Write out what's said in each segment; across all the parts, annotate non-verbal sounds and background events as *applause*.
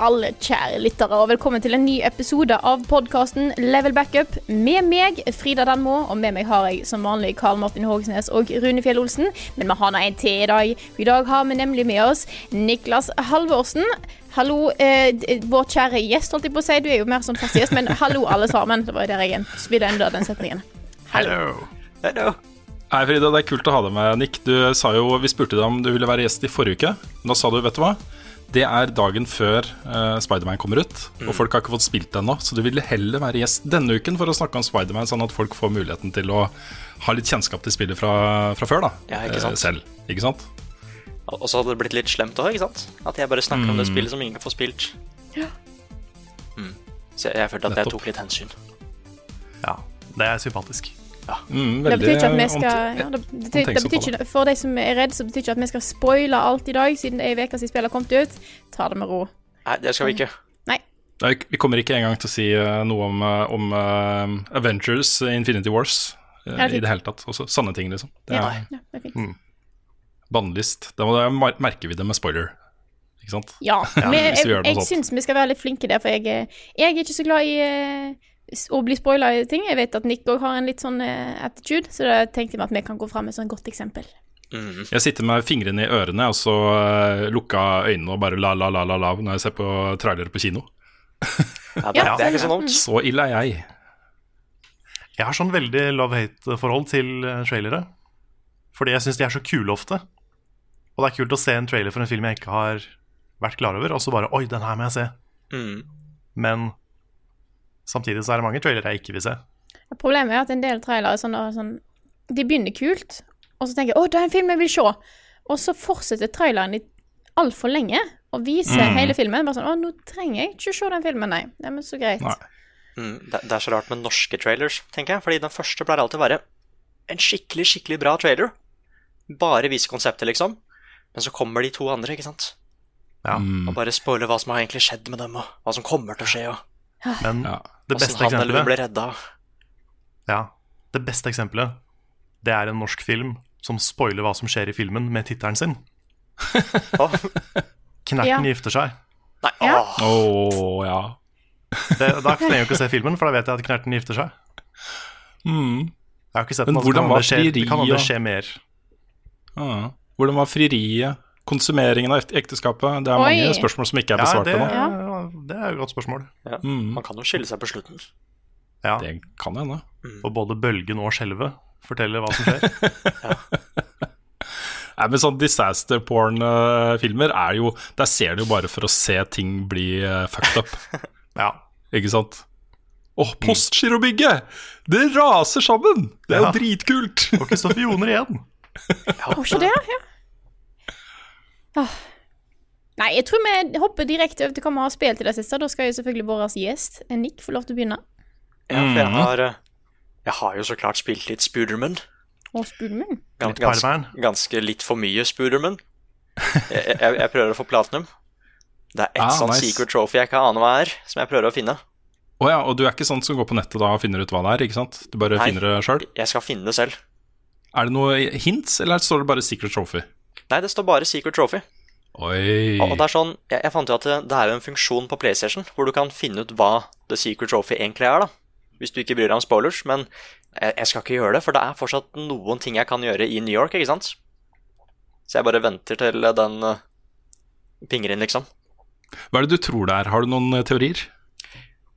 Alle kjære lyttere, og velkommen til en ny episode av podkasten Level Backup. Med meg, Frida Danmo, og med meg har jeg som vanlig Karl Martin Hågsnes og Rune Fjell Olsen. Men vi har nå en til i dag. I dag har vi nemlig med oss Niklas Halvorsen. Hallo, eh, vår kjære gjest, holdt jeg på å si. Du er jo mer sånn fast gjest, men hallo, alle sammen. Det var jo der jeg spydde enda den setningen. Hallo. Hello. Hei, Frida. Det er kult å ha deg med, Nick. Du sa jo, Vi spurte deg om du ville være gjest i forrige uke. Nå da sa du, vet du hva? Det er dagen før uh, Spiderman kommer ut, og folk har ikke fått spilt det ennå. Så du ville heller være gjest denne uken for å snakke om Spiderman, sånn at folk får muligheten til å ha litt kjennskap til spillet fra, fra før, da. Ja, ikke sant. Uh, selv. Ikke sant? Og så hadde det blitt litt slemt òg, ikke sant? At jeg bare snakker om det spillet som ingen får spilt. Mm. Så jeg, jeg følte at jeg tok litt hensyn. Ja, det er sympatisk. Mm, Det betyr ikke at vi skal ja, det, det, det betyr ikke, For de som er redde, så betyr ikke at vi skal spoile alt i dag, siden det er ei uke siden spillet har kommet ut. Ta det med ro. Nei, det skal vi ikke. Nei, Vi kommer ikke engang til å si eh, noe om, eh, om uh, Avengers, Infinity Wars, uh, Ja, fint. i det hele tatt. Også sanne ting, liksom. Det Ja, er ja, det er fint. bannlyst. Da det- merker vi det med spoiler. Ikke sant? Ja, *laughs* men jeg, vi jeg syns vi skal være litt flinke der, for jeg, jeg er ikke så glad i s- å bli spoila i ting. Jeg vet at Nick òg har en litt sånn eh, attitude, så da tenkte jeg at vi kan gå fram med et sånt godt eksempel. Mm. Jeg sitter med fingrene i ørene og så eh, lukka øynene og bare la, la, la, la, la når jeg ser på trailere på kino. Ja, det, det er ikke så dumt. Så ille er jeg. Jeg har sånn veldig love-hate-forhold til eh, trailere. Fordi jeg syns de er så kule ofte. Og det er kult å se en trailer for en film jeg ikke har vært klar over, og så bare Oi, den her må jeg se. Mm. Men samtidig så er det mange trailere jeg ikke vil se. Problemet er at en del trailere er sånn, er sånn De begynner kult, og så tenker jeg 'Å, det er en film jeg vil se', og så fortsetter traileren i altfor lenge og viser Mm. hele filmen. Bare sånn 'Å, nå trenger jeg ikke se den filmen', nei. Nei, men så greit. Nei. Mm. Det, det er så rart med norske trailers, tenker jeg. Fordi den første pleier alltid å være en skikkelig, skikkelig bra trailer. Bare vise konseptet, liksom. Men så kommer de to andre, ikke sant. Ja. Mm. Og bare spoiler hva som har egentlig skjedd med dem, og hva som kommer til å skje, og Men Ja. Det beste han eller hun ble redda. Ja, det beste eksempelet Det er en norsk film som spoiler hva som skjer i filmen med tittelen sin. *laughs* Knerten Ja. gifter seg. Nei, Ja. åh. Ja. Det, da trenger jeg ikke se filmen, for da vet jeg at Knerten gifter seg. Mm. Jeg har ikke sett Men den, altså, hvordan kan var det skje, kan det frieri, mer. Ja. Hvordan var frieriet? Konsumeringen av ekteskapet? Det er Oi. mange spørsmål som ikke er Ja, besvart det, ja. det er et godt spørsmål. Ja. Mm. Man kan jo skille seg på slutten. Ja, Det kan hende. Og både bølgen og skjelvet forteller hva som skjer. *laughs* Nei, men sånn disaster porn-filmer er jo Der ser du jo bare for å se ting bli eh, fucked up. *laughs* Ja, Ikke sant? Åh, Postgirobygget! Det raser sammen! Det er jo Ja. dritkult! Og Kristoffer Joner igjen. Å, ikke det, ja. Åh. Nei, jeg tror vi hopper direkte over til hva vi har spilt i det siste. Da skal jo selvfølgelig vår gjest, Nick, få lov til å begynne. Ja, for jeg Mhm. har eh, Jeg har jo så klart spilt litt Spooderman. Og Spooderman? Gans, ganske, ganske litt for mye Spooderman. Jeg, jeg, jeg prøver å få platinum. Det er ett Ah, sånt nice. secret trophy jeg ikke aner hva er, som jeg prøver å finne. Å ja, og du er ikke sånn som går på nettet da og finner ut hva det er, ikke sant? Du bare Nei. finner det sjøl? Jeg skal finne det selv. Er det noe hints, eller står det bare Secret Trophy? Nei, det står bare secret trophy. Oi. Og det er sånn, jeg, jeg fant jo at det, det er jo en funksjon på PlayStation hvor du kan finne ut hva The Secret Trophy egentlig er, da. Hvis du ikke bryr deg om spoilers. Men jeg, jeg skal ikke gjøre det, for det er fortsatt noen ting jeg kan gjøre i New York, ikke sant? Så jeg bare venter til den uh, pinger inn, liksom. Hva er det du tror det er? Har du noen eh, teorier?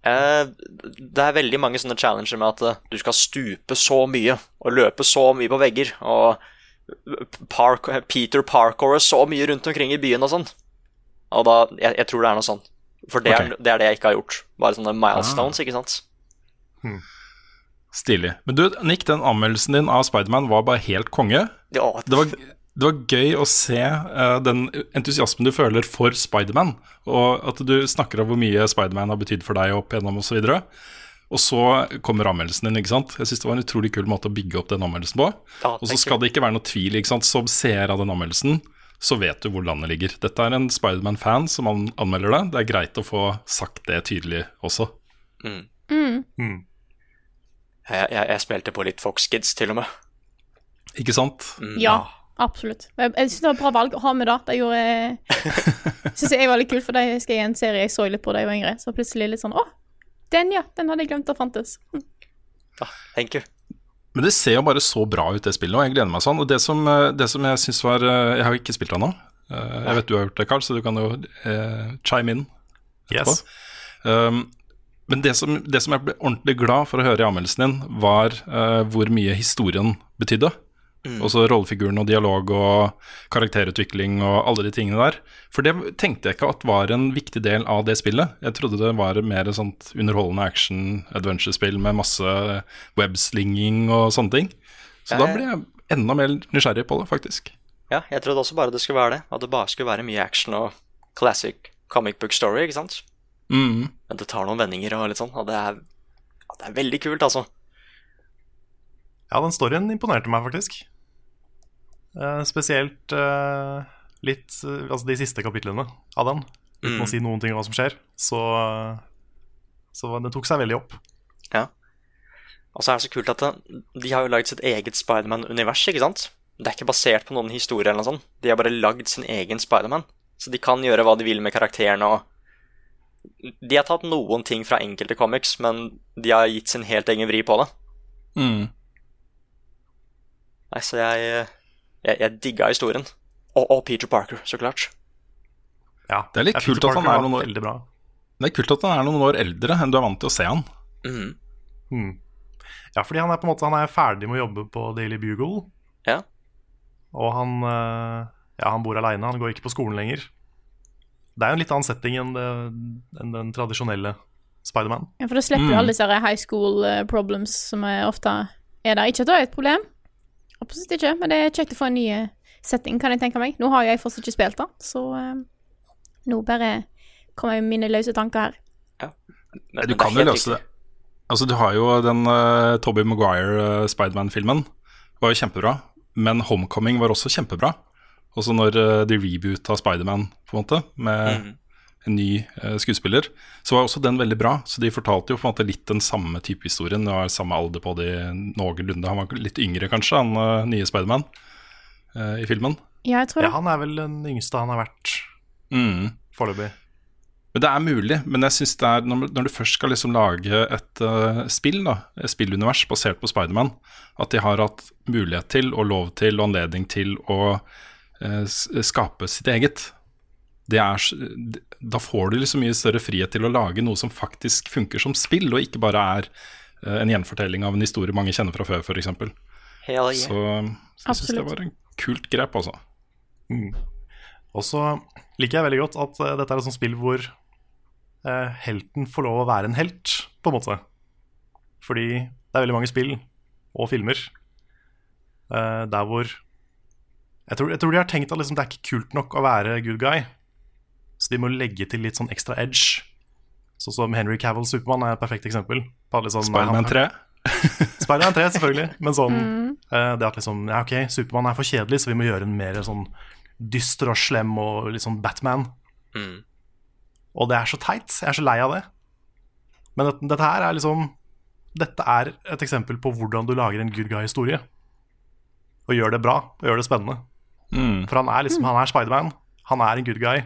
Eh, det er veldig mange sånne challenger med at eh, du skal stupe så mye og løpe så mye på vegger og Park, Peter Parkour så mye rundt omkring i byen og sånn. Og da, jeg, jeg tror det er noe sånn. For det, er, det er det jeg ikke har gjort. Bare sånne milestones, ikke sant. Stilig. Men du, Nick, den anmeldelsen din av Spiderman var bare helt konge. Ja, Det var, det var gøy å se uh, den entusiasmen du føler for Spiderman, og at du snakker om hvor mye Spiderman har betydd for deg opp igjennom osv. Og så kommer anmeldelsen din. ikke sant? Jeg synes Det var en utrolig kul måte å bygge opp den anmeldelsen på. Ja, og så skal det ikke være noe tvil. ikke sant? Som seer av den anmeldelsen, så vet du hvor landet ligger. Dette er en Spiderman-fan som an anmelder det. Det er greit å få sagt det tydelig også. Mm. Mm. Jeg, jeg, jeg spilte på litt Fox Kids, til og med. Ikke sant? Ja, absolutt. Jeg, jeg syns det var et bra valg å ha med da. Det gjorde *laughs* Syns jeg var litt kult, for det husker jeg en serie jeg så litt på da jeg var yngre. Så plutselig litt sånn Å, den, ja. Den hadde jeg glemt at fantes. Hm. Ja, thank you. Men det ser jo bare så bra ut, det spillet, og jeg gleder meg sånn. Og det som, eh, det som jeg syns var eh, Jeg har jo ikke spilt det ennå. Eh, Jeg vet du har gjort det, Carl, så du kan jo eh, chime in. Yes. Um, men det som, det som jeg ble ordentlig glad for å høre i anmeldelsen din, var uh, hvor mye historien betydde. Også rollefiguren og dialog og karakterutvikling og alle de tingene der. For det tenkte jeg ikke at var en viktig del av det spillet. Jeg trodde det var mer et sånt underholdende action-adventure-spill med masse webslinging og sånne ting. Så da Ja, ja. ble jeg enda mer nysgjerrig på det, faktisk. Ja, jeg trodde også bare det skulle være det. At det bare skulle være mye action og classic comic book story, ikke sant? Mm. Men det tar noen vendinger og litt sånn, og det er, det er veldig kult, altså. Ja, den storyen imponerte meg faktisk. Eh, spesielt eh, litt eh, Altså de siste kapitlene av den. Uten Mm. å si noen ting om hva som skjer. Så, så det tok seg veldig opp. Ja. Og så er det så kult at de har jo lagd sitt eget Spiderman-univers, ikke sant? Det er ikke basert på noen historie eller noe sånt. De har bare lagd sin egen Spiderman. Så de kan gjøre hva de vil med karakterene og De har tatt noen ting fra enkelte comics, men de har gitt sin helt egen vri på det. Mm. Nei, så jeg Jeg, jeg digga historien. Og, og Peter Parker, så klart. Ja, Det er litt kult at han er noen år- bra. Det er kult at han er noen år eldre enn du er vant til å se han. Mm. Mm. Ja, fordi han er på en måte Han er ferdig med å jobbe på Daily Bugle. Ja. Og han eh, Ja, han bor aleine. Han går ikke på skolen lenger. Det er jo en litt annen setting enn, det, enn den tradisjonelle Spiderman. Ja, for da slipper Mm. du alle disse high school eh, problems som er ofte er der. Ikke at det er et problem, absolutt ikke, men det er kjekt å få en ny eh, setting, kan jeg tenke meg. Nå har jeg fortsatt ikke spilt det, så uh, nå bare kommer jeg med mine løse tanker her. Men, Du kan jo løse det. Altså, du har jo den uh, Tobey Maguire uh, Spiderman-filmen. Var jo kjempebra. Men Homecoming var også kjempebra. Også når uh, de reboota Spiderman, på en måte, med Mhm. En ny uh, skuespiller, så var også den veldig bra. Så de fortalte jo på en måte litt den samme type historien. Det var samme alder på de noenlunde. Han var litt yngre, kanskje, han uh, nye Spiderman uh, i filmen. Ja, jeg tror Ja, han er vel den yngste han har vært Mm. foreløpig. Men det er mulig. Men jeg synes det er når, når du først skal liksom lage et uh, spill, da, et spillunivers basert på Spiderman, at de har hatt mulighet til og lov til og anledning til å uh, skape sitt eget. Det er, da får du liksom mye større frihet til å lage noe som faktisk funker som spill, og ikke bare er eh, en gjenfortelling av en historie mange kjenner fra før, f.eks. Yeah. Så, så jeg syns det var en kult grep, altså. Og så liker jeg veldig godt at uh, dette er et sånt spill hvor uh, helten får lov å være en helt, på en måte. Fordi det er veldig mange spill og filmer uh, der hvor jeg tror, jeg tror de har tenkt at liksom, det er ikke kult nok å være good guy, så de må legge til litt sånn ekstra edge. Sånn som Henry Cavill Supermann er et perfekt eksempel. Sånn, liksom, Spiderman 3. *laughs* Spiderman 3, selvfølgelig. Men sånn eh, Det at liksom Ja, ok, Supermann er for kjedelig, så vi må gjøre en mer sånn dyster og slem og litt sånn Batman. Mm. Og det er så teit. Jeg er så lei av det. Men dette, dette her er liksom Dette er et eksempel på hvordan du lager en good guy-historie. Og gjør det bra, og gjør det spennende. Mm. For han er liksom Han er Spiderman, han er en good guy,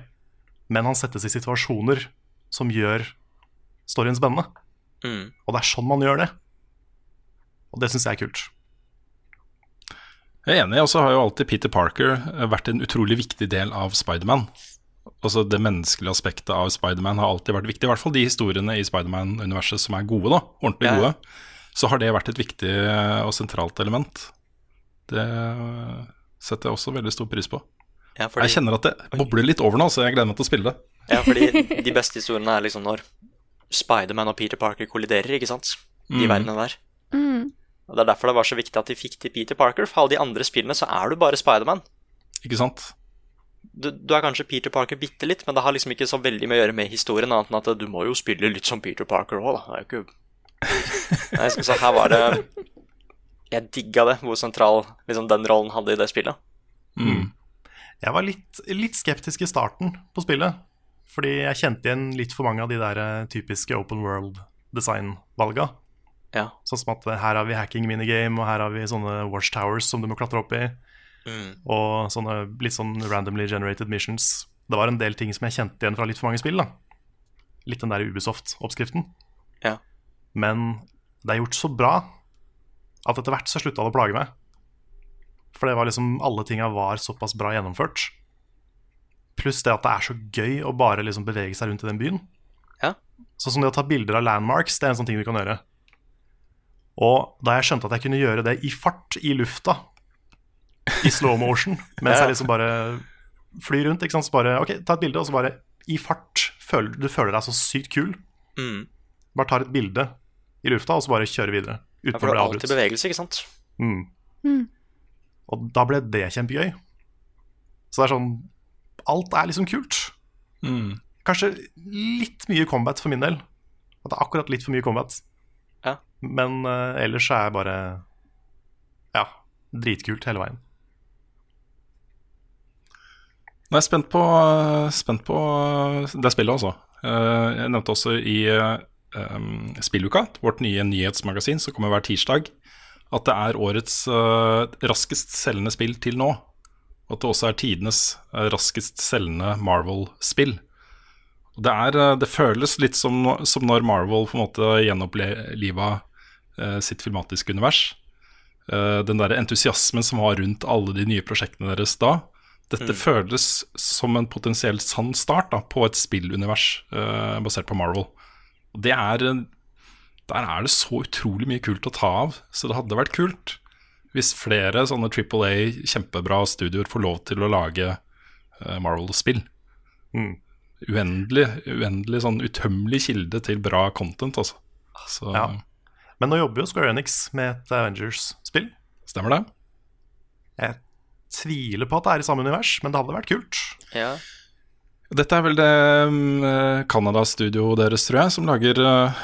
men han settes i situasjoner som gjør storyen spennende. Mm. Og det er sånn man gjør det. Og det syns jeg er kult. Jeg er enig, og så har jo alltid Peter Parker eh, vært en utrolig viktig del av Spiderman. Altså Det menneskelige aspektet av Spiderman har alltid vært viktig. I hvert fall de historiene i Spiderman-universet som er gode, da, ordentlig Ja. gode. Så har det vært et viktig eh, og sentralt element. Det, setter jeg også veldig stor pris på. Ja, fordi, Jeg kjenner at det bobler litt over nå, så jeg gleder meg til å spille det. ja, fordi de beste historiene er liksom når Spiderman og Peter Parker kolliderer, ikke sant? De Mm. verdenene der. Mm. Og Det er derfor det var så viktig at de fikk til Peter Parker. For alle de andre spillene så er du bare Spiderman. Ikke sant? Du, du er kanskje Peter Parker bitte litt, men det har liksom ikke så veldig mye å gjøre med historien, annet enn at du må jo spille litt som Peter Parker òg, da. Det er jo ikke Nei, så, her var det *laughs* Jeg digga det, hvor sentral liksom, den rollen hadde i det spillet. Mm. Jeg var litt, litt skeptisk i starten på spillet. Fordi jeg kjente igjen litt for mange av de der eh, typiske open world design-valga. Ja. Sånn som at eh, her har vi hacking minigame, og her har vi sånne watchtowers som du må klatre opp i. Mm. Og sånne litt sånn randomly generated missions. Det var en del ting som jeg kjente igjen fra litt for mange spill. da Litt den der Ubisoft-oppskriften. Ja. Men det er gjort så bra at etter hvert så slutta det å plage meg. For det var liksom alle tinga var såpass bra gjennomført. Pluss det at det er så gøy å bare liksom bevege seg rundt i den byen. Ja. Sånn som det å ta bilder av landmarks, det er en sånn ting du kan gjøre. Og da jeg skjønte at jeg kunne gjøre det i fart i lufta, i slow motion, *laughs* mens jeg liksom bare flyr rundt, ikke sant, så bare OK, ta et bilde, og så bare i fart føler du føler deg så sykt kul. Mm. Bare tar et bilde i lufta, og så bare kjører videre. Ja, for det er alltid bevegelse, ikke sant? Mm. Mm. Og da ble det kjempegøy. Så det er sånn Alt er liksom kult. Mm. Kanskje litt mye combat for min del. At det er akkurat litt for mye combat. Ja. Men uh, ellers er jeg bare Ja, dritkult hele veien. Jeg spent på, spent på det spillet, altså. Jeg nevnte også i um, Spilluka, vårt nye nyhetsmagasin som kommer hver tirsdag, at det er årets uh, raskest selgende spill til nå. Og at det også er tidenes uh, raskest selgende Marvel-spill. Det, eh, det føles litt som, som når Marvel på en måte gjenoppliva sitt filmatiske univers. Den der entusiasmen som var rundt alle de nye prosjektene deres da. Dette føles som en potensielt sann start da, på et spillunivers basert på Marvel. Det er, der er det så utrolig mye kult å ta av, så det hadde vært kult hvis flere sånne Triple A kjempebra studioer får lov til å lage uh, Marvel-spill. Mm. Uendelig, uendelig sånn utømmelig kilde til bra content, altså. Så Ja. Men nå jobber jo Square Enix med et Avengers-spill. stemmer det? Jeg tviler på at det er i samme univers, men det hadde vært kult. Ja. Dette er vel det um, Canada-studioet deres, tror jeg, som lager eh,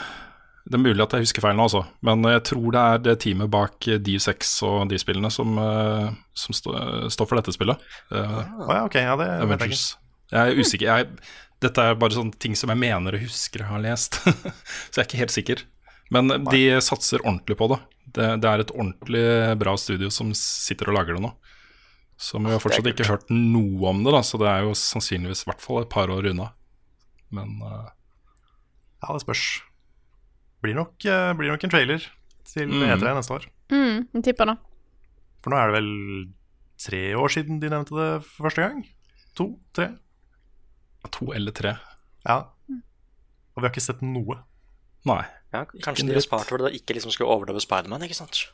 Det er mulig at jeg husker feil nå, altså. Men jeg tror det er det teamet bak D6 og de spillene som, eh, som stå, står for dette spillet. Eh, Å ja, ok, ja, det. Avengers. Jeg er usikker. Jeg, dette er bare sånne ting som jeg mener og husker jeg har lest. *laughs* Så jeg er ikke helt sikker. Men de satser ordentlig på det. det. Det er et ordentlig bra studio som sitter og lager det nå. Som vi har fortsatt ikke hørt noe om det, da, så det er jo sannsynligvis i hvert fall et par år unna. Men uh... Ja, det spørs. Blir nok, eh, blir nok en trailer til Mm. E3 neste år. Mm, jeg tipper det. For nå er det vel tre år siden de nevnte det for første gang? To? Tre? to eller tre. Ja. Og vi har ikke sett noe. Nei. ja kanskje de har spart for det da ikke liksom skulle overdøve Spiderman, ikke sant?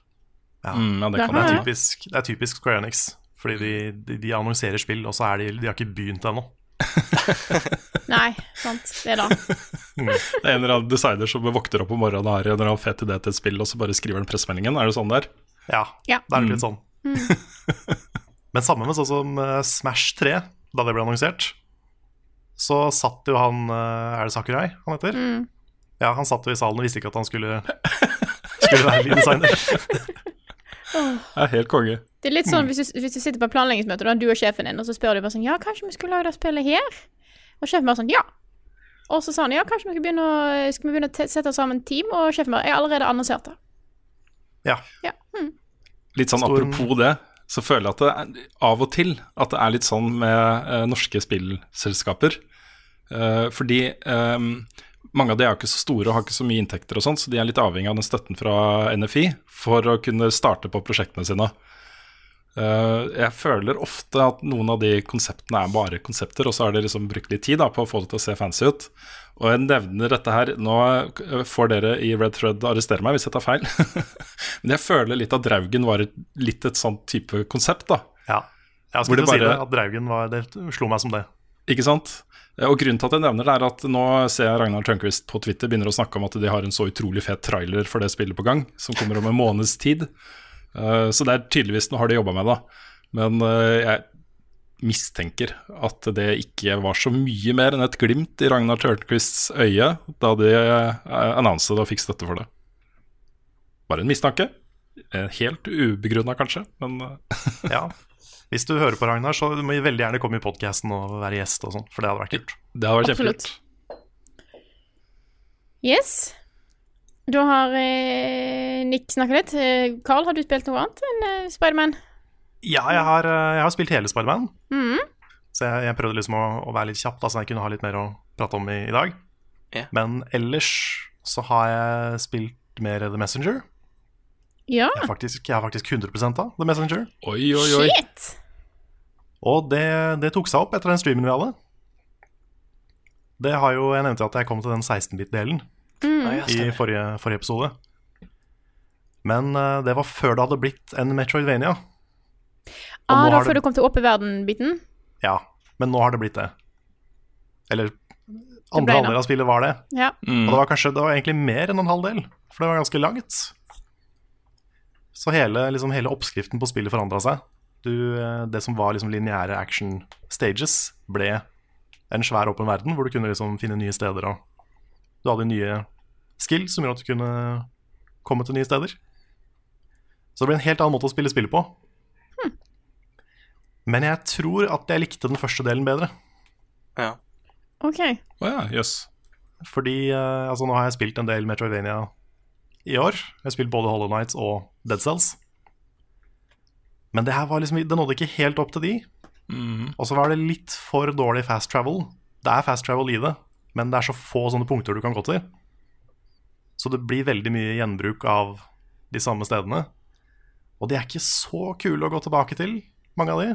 Ja. Mm, ja, det kan Det er typisk, det er typisk Square Enix. Fordi de, de, de annonserer spill, og så er de, de har ikke begynt ennå. *laughs* Nei, sant. Det er det. *laughs* Det er en eller annen designer som våkner opp om morgenen og har en eller annen fet idé til et spill, og så bare skriver den pressemeldingen. Er det sånn der? Ja, Ja. det er litt sånn. *laughs* Men samme med sånn som eh, Smash 3, da det ble annonsert, så satt jo han eh, Er det Sakurai han heter? Mm. Ja, han satt jo i salen og visste ikke at han skulle, skulle være lyddesigner. *laughs* Det er helt konge. Det er litt sånn hvis du, hvis du sitter på planleggingsmøte, da, du og sjefen din, og så spør du bare sånn Ja, kanskje vi skulle lage det spillet her? Og sjefen bare sånn Ja. Og så sa han ja, kanskje vi skal begynne å, skal vi begynne å te- sette sammen team? Og sjefen bare Jeg har allerede annonsert det. Ja. Ja. Mm. Litt sånn apropos det, så føler jeg at det er, av og til at det er litt sånn med eh, norske spillselskaper. Eh, fordi eh, mange av de er jo ikke så store og har ikke så mye inntekter og sånt, så de er litt avhengig av den støtten fra NFI for å kunne starte på prosjektene sine. Eh, jeg føler ofte at noen av de konseptene er bare konsepter, og så har de liksom brukt litt tid da, på å få det til å se fancy ut. Og jeg nevner dette her Nå eh, får dere i Red Thread arrestere meg hvis jeg tar feil. *laughs* Men jeg føler litt at Draugen var et, litt et sånt type konsept. da Ja. Jeg skulle bare, si det, at Draugen var, det slo meg som det. Ikke sant? Eh, Og grunnen til at jeg nevner det, er at nå ser jeg Ragnar Tørnquist på Twitter begynner å snakke om at de har en så utrolig fet trailer for det spillet på gang, som kommer om en måneds tid. Eh, Så det er tydeligvis noe har de jobba med, da. Men eh, jeg mistenker at det ikke var så mye mer enn et glimt i Ragnar Tørnquists øye da de uh, annonset og fikk støtte for det. Bare en mistanke. Eh, Helt ubegrunna, kanskje, men eh, *laughs* Ja. Hvis du hører på Ragnar, så må du veldig gjerne komme i podkasten og være gjest og sånn, for det hadde vært kult. det hadde vært kjempekult. Yes. Da har eh, Nick snakka litt. Eh, Carl, har du spilt noe annet enn eh, Spiderman? Ja, jeg har, eh, jeg har spilt hele Spiderman, Mhm. så jeg, jeg prøvde liksom å, å være litt kjapp, da, så jeg kunne ha litt mer å prate om i, i dag. Yeah. Men ellers så har jeg spilt mer The Messenger. Ja. Jeg, er faktisk, jeg har faktisk 100 av The Messenger. Oi, oi, oi. Shit! Og det, det tok seg opp etter den streamen vi hadde. Det har jo, Jeg nevnte at jeg kom til den 16-bit-delen Ja, i forrige, forrige episode. Men uh, det var før det hadde blitt en Metroidvania. Og Ah, da før det- du kom til åpen verden-biten? Ja, men nå har det blitt det. Eller andre halvdel av spillet var det. Ja. Og det var kanskje det var egentlig mer enn en halv del, for det var ganske langt. Så hele, liksom, hele oppskriften på spillet forandra seg. Du, eh, det som var liksom lineære action stages, ble en svær åpen verden hvor du kunne liksom finne nye steder. Og du hadde nye skill som gjorde at du kunne komme til nye steder. Så det ble en helt annen måte å spille spillet på. Men jeg tror at jeg likte den første delen bedre. Ja. OK. Å ja, jøss. Fordi eh, altså, nå har jeg spilt en del Metroidvania i år. Jeg har spilt både Hollow Nights og Dead Cells. Men det her var liksom, det nådde ikke helt opp til de. Og så var det litt for dårlig fast travel. Det er fast travel i det, men det er så få sånne punkter du kan gå til. Så det blir veldig mye gjenbruk av de samme stedene. Og de er ikke så kule å gå tilbake til, mange av de.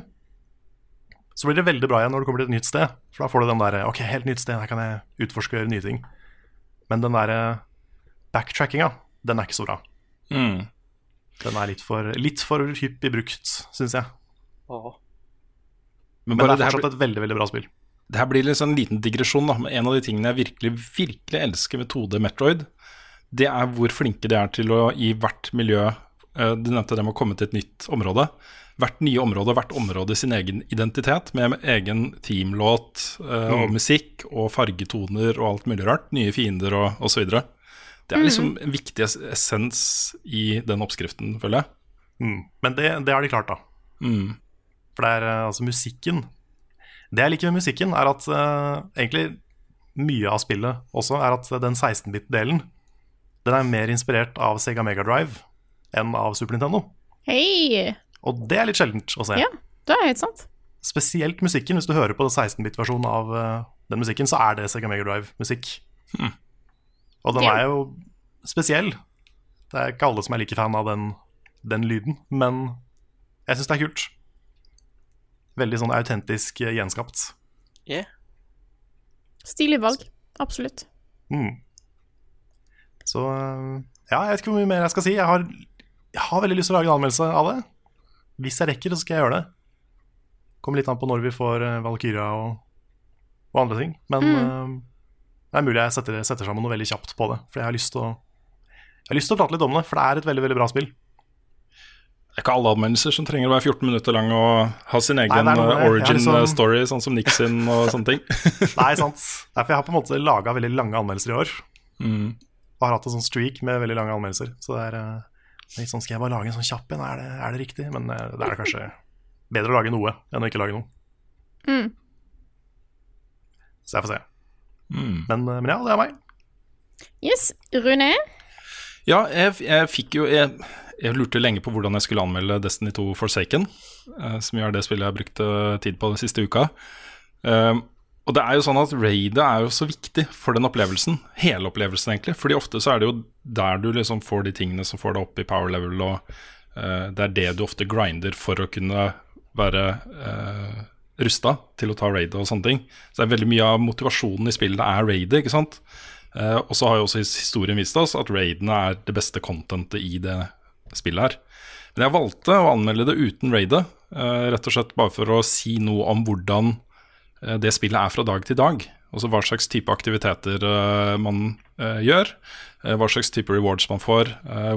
Så blir det veldig bra igjen når du kommer til et nytt sted. For da får du den der Ok, helt nytt sted, her kan jeg utforske og gjøre nye ting. Men den der backtrackinga, den er ikke så bra. Mm. Den er litt for, litt for hyppig brukt, syns jeg. Åh. Men, Men det det er her, fortsatt et veldig veldig bra spill. Det her blir sånn en liten digresjon. da Men En av de tingene jeg virkelig virkelig elsker med 2D Metroid, det er hvor flinke de er til å i hvert miljø eh, Du nevnte det med å komme til et nytt område. Hvert nye område, hvert område sin egen identitet, med egen teamlåt eh, og musikk og fargetoner og alt mulig rart. Nye fiender og osv. Det er liksom en viktig essens i den oppskriften, føler jeg. Mm. Men det, det har de klart, da. Mm. For det er eh, altså musikken Det jeg liker med musikken, er at uh, egentlig mye av spillet også er at den 16-bit-delen Den er mer inspirert av Sega Mega Drive enn av Super Nintendo. Hei! Og det er litt sjeldent å se. Ja, det er helt sant. Spesielt musikken. Hvis du hører på 16-bit-versjonen av uh, den musikken, så er det Sega Mega Drive-musikk. Og den er jo spesiell. Det er ikke alle som er like fan av den, den lyden, men jeg syns det er kult. Veldig sånn autentisk eh, gjenskapt. Yeah. Stilig valg. Absolutt. Mm. Så eh, ja, jeg vet ikke hvor mye mer jeg skal si. Jeg har, jeg har veldig lyst til å lage en anmeldelse av det. Hvis jeg rekker, så skal jeg gjøre det. Kommer litt an på når vi får uh, Valkyria og, og andre ting. Men eh, det er mulig jeg setter, setter sammen noe veldig kjapt på det. For jeg har lyst til å Jeg har lyst til å prate litt om det, for det er et veldig veldig bra spill. Det er ikke alle anmeldelser som trenger å være 14 minutter lang og ha sin egen Nei, eh, origin liksom- eh, story, sånn som Nick sin og *laughs* sånne ting. Nei, sant. Derfor jeg har på en måte laga veldig lange anmeldelser i år. Mm. Og har hatt en sånn streak med veldig lange anmeldelser. Så det er eh, litt sånn, Skal jeg bare lage en sånn kjapp en? Er det, er det riktig? Men det er det kanskje bedre å lage noe enn å ikke lage noe. Mm. Så jeg får se. Mm. Men, men ja, det er meg. Yes. Rune? Ja, jeg, jeg fikk jo jeg, jeg lurte lenge på hvordan jeg skulle anmelde Destiny 2 Forsaken, eh, som jo er det spillet jeg har brukt eh, tid på den siste uka. Um, og det er jo sånn at raidet er jo så viktig for den opplevelsen. Hele opplevelsen, egentlig. Fordi ofte så er det jo der du liksom får de tingene som får deg opp i power level, og eh, det er det du ofte grinder for å kunne være uh, rusta til å ta raidet og sånne ting. Så det er veldig mye av motivasjonen i spillet er raidet, ikke sant. Uh, og så har jo også historien vist oss at raidene er det beste contentet i det spillet her. Men jeg valgte å anmelde det uten raidet, eh, rett og slett bare for å si noe om hvordan eh, det spillet er fra dag til dag. Altså hva slags type aktiviteter eh, man gjør, hva slags type rewards man får,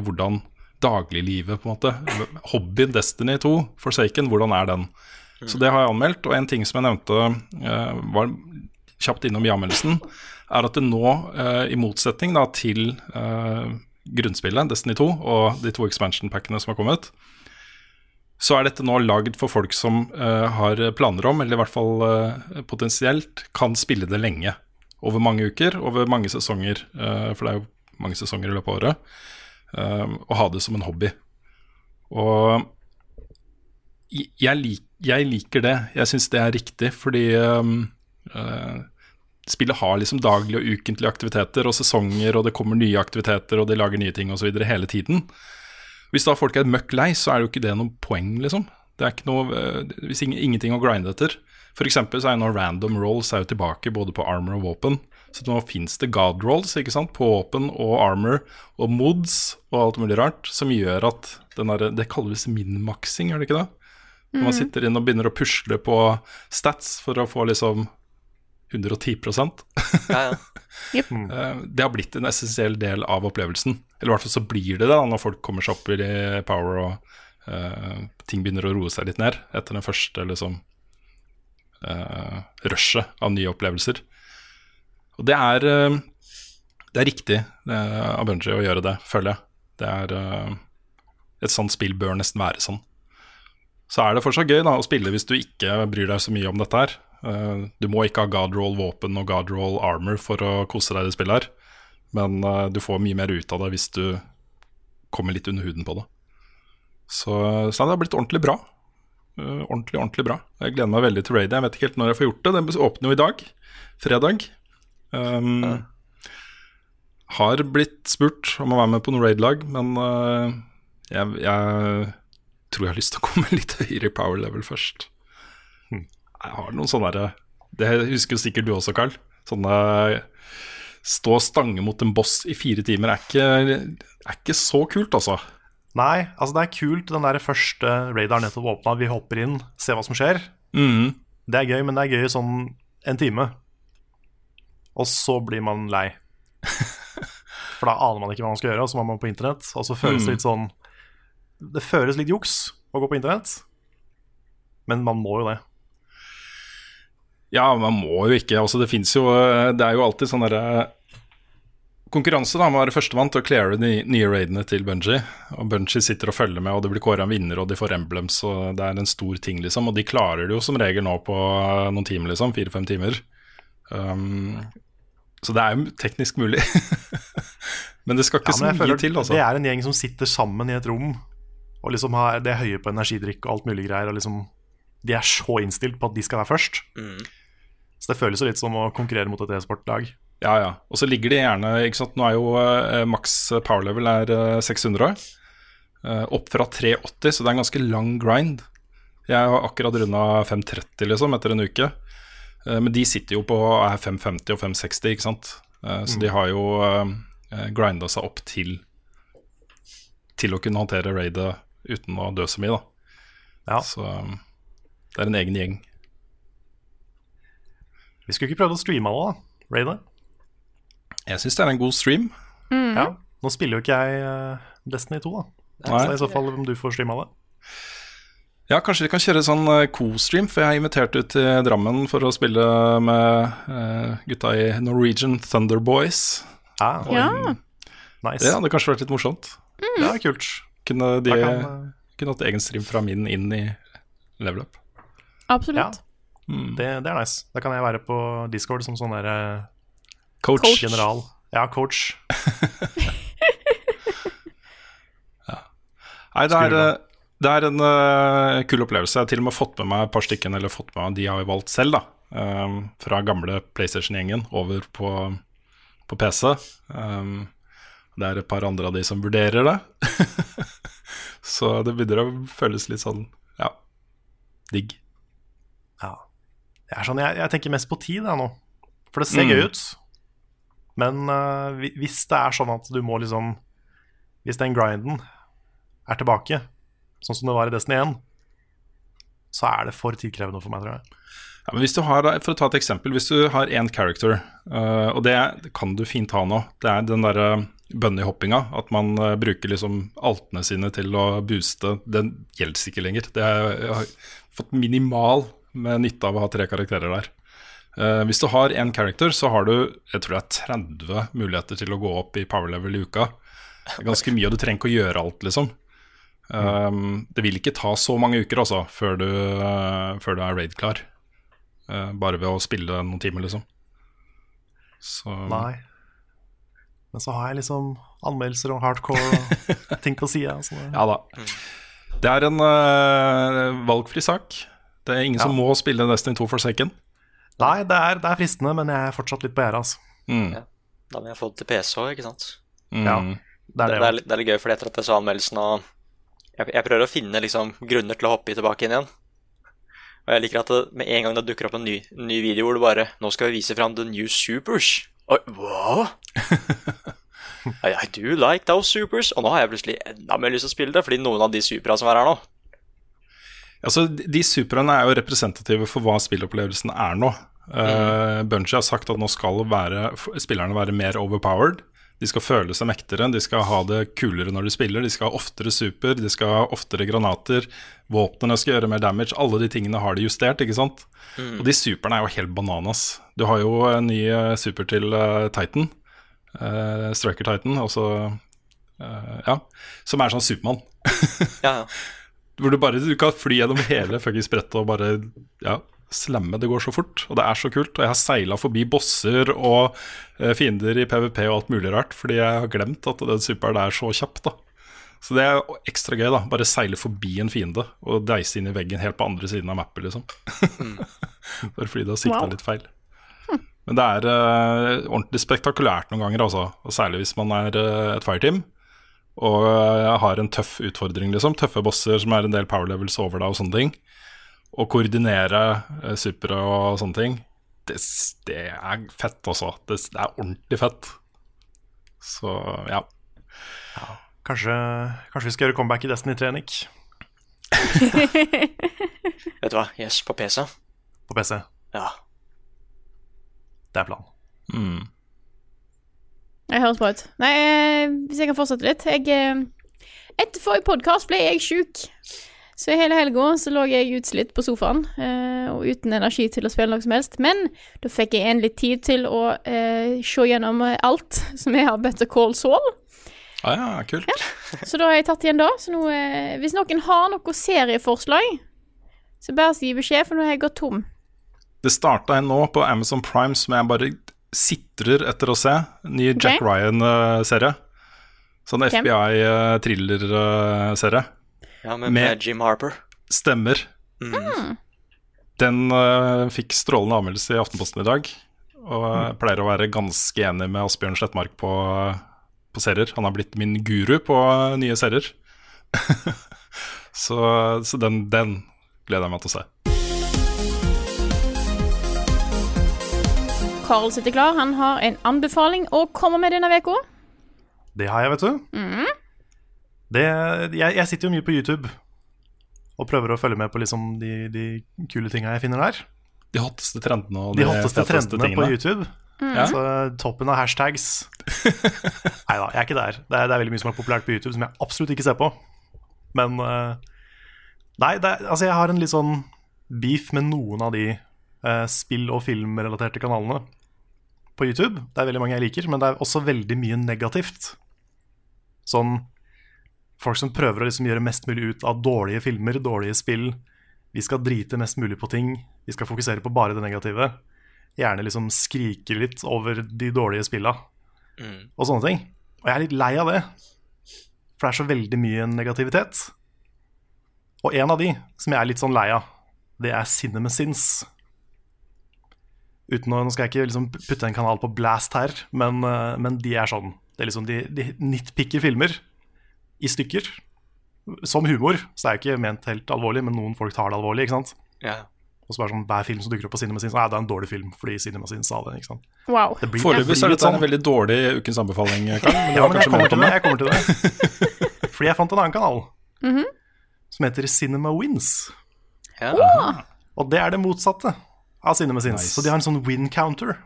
hvordan dagliglivet, på en måte. Hobbyen Destiny 2, Forsaken, hvordan er den? Så det har jeg anmeldt. Og en ting som jeg nevnte var kjapt innom i anmeldelsen, er at det nå, i motsetning da, til grunnspillet, Destiny 2, og de to expansion-packene som har kommet, så er dette nå lagd for folk som uh, har planer om, eller i hvert fall uh, potensielt, kan spille det lenge. Over mange uker, over mange sesonger, uh, for det er jo mange sesonger i løpet av året. og ha det som en hobby. Og jeg, lik, jeg liker det. Jeg syns det er riktig, fordi um, spillet har liksom daglige og ukentlige aktiviteter og sesonger, og det kommer nye aktiviteter, og de lager nye ting osv. hele tiden. Hvis da folk er møkk lei, så er det jo ikke det noe poeng, liksom. Det er ikke noe, eh, hvis ing, ingenting å grinde etter. For eksempel så er jo nå random rolls er jo tilbake både på armor og våpen. Så nå fins det god rolls ikke sant? på våpen og armor og mods og alt mulig rart, som gjør at den der, Det kalles min-maksing, gjør det ikke det? Når man sitter inn og begynner å pusle på stats for å få liksom 110 Ja, ja. *laughs* Yep. Det har blitt en essensiell del av opplevelsen. Eller i hvert fall så blir det det da, når folk kommer seg opp i power og uh, ting begynner å roe seg litt ned etter den første liksom uh, rushet av nye opplevelser. Og det er, uh, det er riktig uh, av Bunji å gjøre det, føler jeg. Det er eh, Et sånt spill bør nesten være sånn. Så er det fortsatt gøy da, å spille hvis du ikke bryr deg så mye om dette her. Eh, du må ikke ha Godroll våpen og Godroll armor for å kose deg i det spillet her. Men eh, du får mye mer ut av det hvis du kommer litt under huden på det. Så, så det har blitt ordentlig bra. Eh, ordentlig, ordentlig bra. Jeg gleder meg veldig til raidet. Jeg vet ikke helt når jeg får gjort det. Den åpner jo i dag. Fredag. Um, Har blitt spurt om å være med på noe raid-lag, men uh, jeg, jeg tror jeg har lyst til å *laughs* komme litt høyere i power level først. Jeg har noen sånne derre Det husker jo sikkert du også, Carl. Sånne Stå og stange mot en boss i fire timer er ikke, er ikke så kult, altså. Nei, altså det er kult den der første radaren nettopp åpna. Vi hopper inn, ser hva som skjer. Mm. Det er gøy, men det er gøy i sånn en time. Og så blir man lei. *laughs* For da aner man ikke hva man skal gjøre, og så må man på internett. Og så føles det Mm. litt sånn Det føles litt juks å gå på internett, men man må jo det. Ja, man må jo ikke. Altså, det fins jo Det er jo alltid sånn derre konkurranse da, med å være førstemann til å cleare de nye raidene til Bungie. Og Bungie sitter og følger med, og det blir kåra en vinner, og de får emblems, og det er en stor ting, liksom. Og de klarer det jo som regel nå på noen timer, liksom. Fire-fem timer. Um, så det er jo teknisk mulig. *laughs* men det skal ikke Ja, så mye føler til, altså. Det er en gjeng som sitter sammen i et rom og liksom har, det høye på energidrikk og alt mulig greier. Og liksom, de er så innstilt på at de skal være først. Mm. Så det føles jo litt som å konkurrere mot et e-sportlag. Ja, ja. Og så ligger de gjerne ikke sant? Nå er jo eh, maks power level er eh, 600. eh, opp fra 380, så det er en ganske lang grind. Jeg har akkurat runda 530 liksom, etter en uke. Eh, men de sitter jo på er 550 og 560, ikke sant. Eh, så de har jo uh, grinda seg opp til Til å kunne håndtere raidet uten å dø så mye, da. Ja. Så det er en egen gjeng. Vi skulle ikke prøvd å streame alle, da. Raidet. Jeg syns det er en god stream. Ja. Nå spiller jo ikke jeg eh, Destiny 2, da. Nei. Så i så fall om du får streama det. Ja, kanskje vi kan kjøre sånn eh, co-stream, for jeg er invitert ut til Drammen for å spille med eh, gutta i Norwegian Thunder Boys. Ja, Ja. Nice. Det hadde kanskje vært litt morsomt. Det er kult. Kunne de kan, uh... kunne hatt egen stream fra min inn i level up. Absolutt. Det, det er nice. Da kan jeg være på Discord som sånn der eh, Coach. Coach. general. Ja, coach. *laughs* Nei, det er, eh, det er en uh, kul opplevelse. Jeg har til og med fått med meg et par stykker, eller fått med meg, de jeg har valgt selv, da. Um, fra gamle PlayStation-gjengen over på, på PC. Um, det er et par andre av de som vurderer det. *laughs* Så det begynner å føles litt sånn, ja, digg. Jeg, er sånn, jeg, jeg tenker mest på tid jeg nå. For det ser Mm. gøy ut. Men uh, hvis det er sånn at du må liksom Hvis den grinden er tilbake, sånn som det var i Destiny 1, så er det for tidkrevende for meg, tror jeg. Ja, men hvis du har, For å ta et eksempel. Hvis du har én character, uh, og det, det kan du fint ha nå, det er den derre bunnyhoppinga, at man uh, bruker liksom altene sine til å booste, den gjelder ikke lenger. Det er, jeg har fått minimal med nytte av å ha tre karakterer der. Uh, hvis du har én character, så har du jeg tror det er 30 muligheter til å gå opp i power level i uka. Det er ganske mye, og du trenger ikke å gjøre alt, liksom. Um, det vil ikke ta så mange uker altså, før du, uh, før du er raid-klar. Uh, bare ved å spille noen timer, liksom. Så Nei. Men så har jeg liksom anmeldelser og hardcore og *laughs* ting på sida. Ja da. Det er en uh, valgfri sak. Det er ingen Ja. som må spille Destiny 2 Forsaken. Nei, det er, det er fristende, men jeg er fortsatt litt på gjerdet. Altså. Mm. Ja. Da må jeg få det til PC òg, ikke sant. Mm. Ja, Det, det er det, det. er, det er litt gøy, for etter at jeg så anmeldelsen og jeg, jeg prøver å finne liksom grunner til å hoppe tilbake inn igjen. Og jeg liker at det, med en gang det dukker opp en ny, ny video hvor det bare Nå skal vi vise fram the new supers. Oi, hva? *laughs* I, I do like those supers. Og nå har jeg plutselig enda mer lyst til å spille det, fordi noen av de supera som er her nå Altså, de superene er jo representative for hva spillopplevelsen er nå. Uh, Bungie har sagt at nå skal være, spillerne være mer overpowered. De skal føle seg mektigere, de skal ha det kulere når de spiller. De skal ha oftere super, de skal ha oftere granater. Våpnene skal gjøre mer damage. Alle de tingene har de justert, ikke sant. Og de superne er jo helt bananas. Du har jo en ny eh, super til eh, Titan. Uh, Striker Titan, altså uh, Ja. Som er sånn Supermann. Ja, ja. *laughs* Hvor du bare du kan fly gjennom hele fuckings brettet og bare ja, slamme. Det går så fort, og det er så kult. Og jeg har seila forbi bosser og eh, fiender i PVP og alt mulig rart, fordi jeg har glemt at den superen er så kjapp, da. Så det er ekstra gøy, da. Bare seile forbi en fiende og deise inn i veggen helt på andre siden av mappet, liksom. *laughs* Bare fordi du har sikta Wow. litt feil. Men det er uh, ordentlig spektakulært noen ganger, altså. Og særlig hvis man er uh, et fireteam og har en tøff utfordring, liksom. Tøffe bosser som er en del power levels over deg og sånne ting. Å koordinere eh, supre og sånne ting, det, det er fett, altså. Det, det er ordentlig fett. Så ja. Kanskje, kanskje vi skal gjøre comeback i Destiny 3, Nick, *laughs* Vet du hva? Yes, på PC. på PC. Ja. Det er planen. Mm. Det høres bra ut. Nei, eh, hvis jeg kan fortsette litt jeg, eh, Etter forrige podkast ble jeg sjuk. Så hele helga så lå jeg utslitt på sofaen eh, og uten energi til å spille noe som helst. Men da fikk jeg en litt tid til å eh, se gjennom alt *laughs* som jeg har bedt Better Call Saul. Ah, ja, kult. Så da har jeg tatt igjen da. Så nå, eh, hvis noen har noe serieforslag, så bare gi beskjed, for nå har jeg gått tom. Det starta en nå på Amazon Prime som jeg bare sitrer etter å se. Ny Jack okay. Ryan-serie. Sånn FBI-thriller-serie. ja med, Med- med Jim Harper. Stemmer. Den uh, fikk strålende anmeldelse i Aftenposten i dag. Og jeg pleier å være ganske enig med Asbjørn Slettmark på, på serier. Han har blitt min guru på eh, nye serier. *laughs* så så den, den gleder jeg meg til å se. Carl sitter klar. Han har en anbefaling å komme med denne uka. Det har jeg, vet du. Det, jeg, jeg sitter jo mye på YouTube og prøver å følge med på liksom de, de kule tinga jeg finner der. De hotteste trendene og De hotteste trendene tingene. på. YouTube. Ja. Så toppen av hashtags. *laughs* Nei da, jeg er ikke der. Det er, det er veldig mye som er populært på YouTube som jeg absolutt ikke ser på. Men eh, Nei, det altså jeg har en litt sånn beef med noen av de eh, spill- og filmrelaterte kanalene på YouTube. Det er veldig mange jeg liker, men det er også veldig mye negativt. Sånn folk som prøver å liksom gjøre mest mulig ut av dårlige filmer, dårlige spill. Vi skal drite mest mulig på ting. Vi skal fokusere på bare det negative. Gjerne liksom skrike litt over de dårlige spilla Mm. og sånne ting. Og jeg er litt lei av det. For det er så veldig mye negativitet. Og en av de som jeg er litt sånn lei av, det er Cinema Sins. Uten å, Nå skal jeg ikke liksom putte en kanal på blast her, men, eh, men de er sånn. Det er liksom De, de nitpicker filmer i stykker. Som humor, så det er jo ikke ment helt alvorlig, men noen folk tar det alvorlig. ikke sant? Ja. Og så bare sånn, hver film som dukker opp på Cinemasins, nei, det er en dårlig film fordi Cinemasins sa det. ikke sant? Wow. Det blir- Foreløpig så er dette sånn. en veldig dårlig ukens anbefaling, Karl. Men *laughs* det Ja, men jeg kommer til det. Jeg kommer til det. *laughs* *laughs* Fordi jeg fant en annen kanal som heter Cinema Wins. Ja. Og det er det motsatte av Cinema Sins. Nice. Så de har en sånn win counter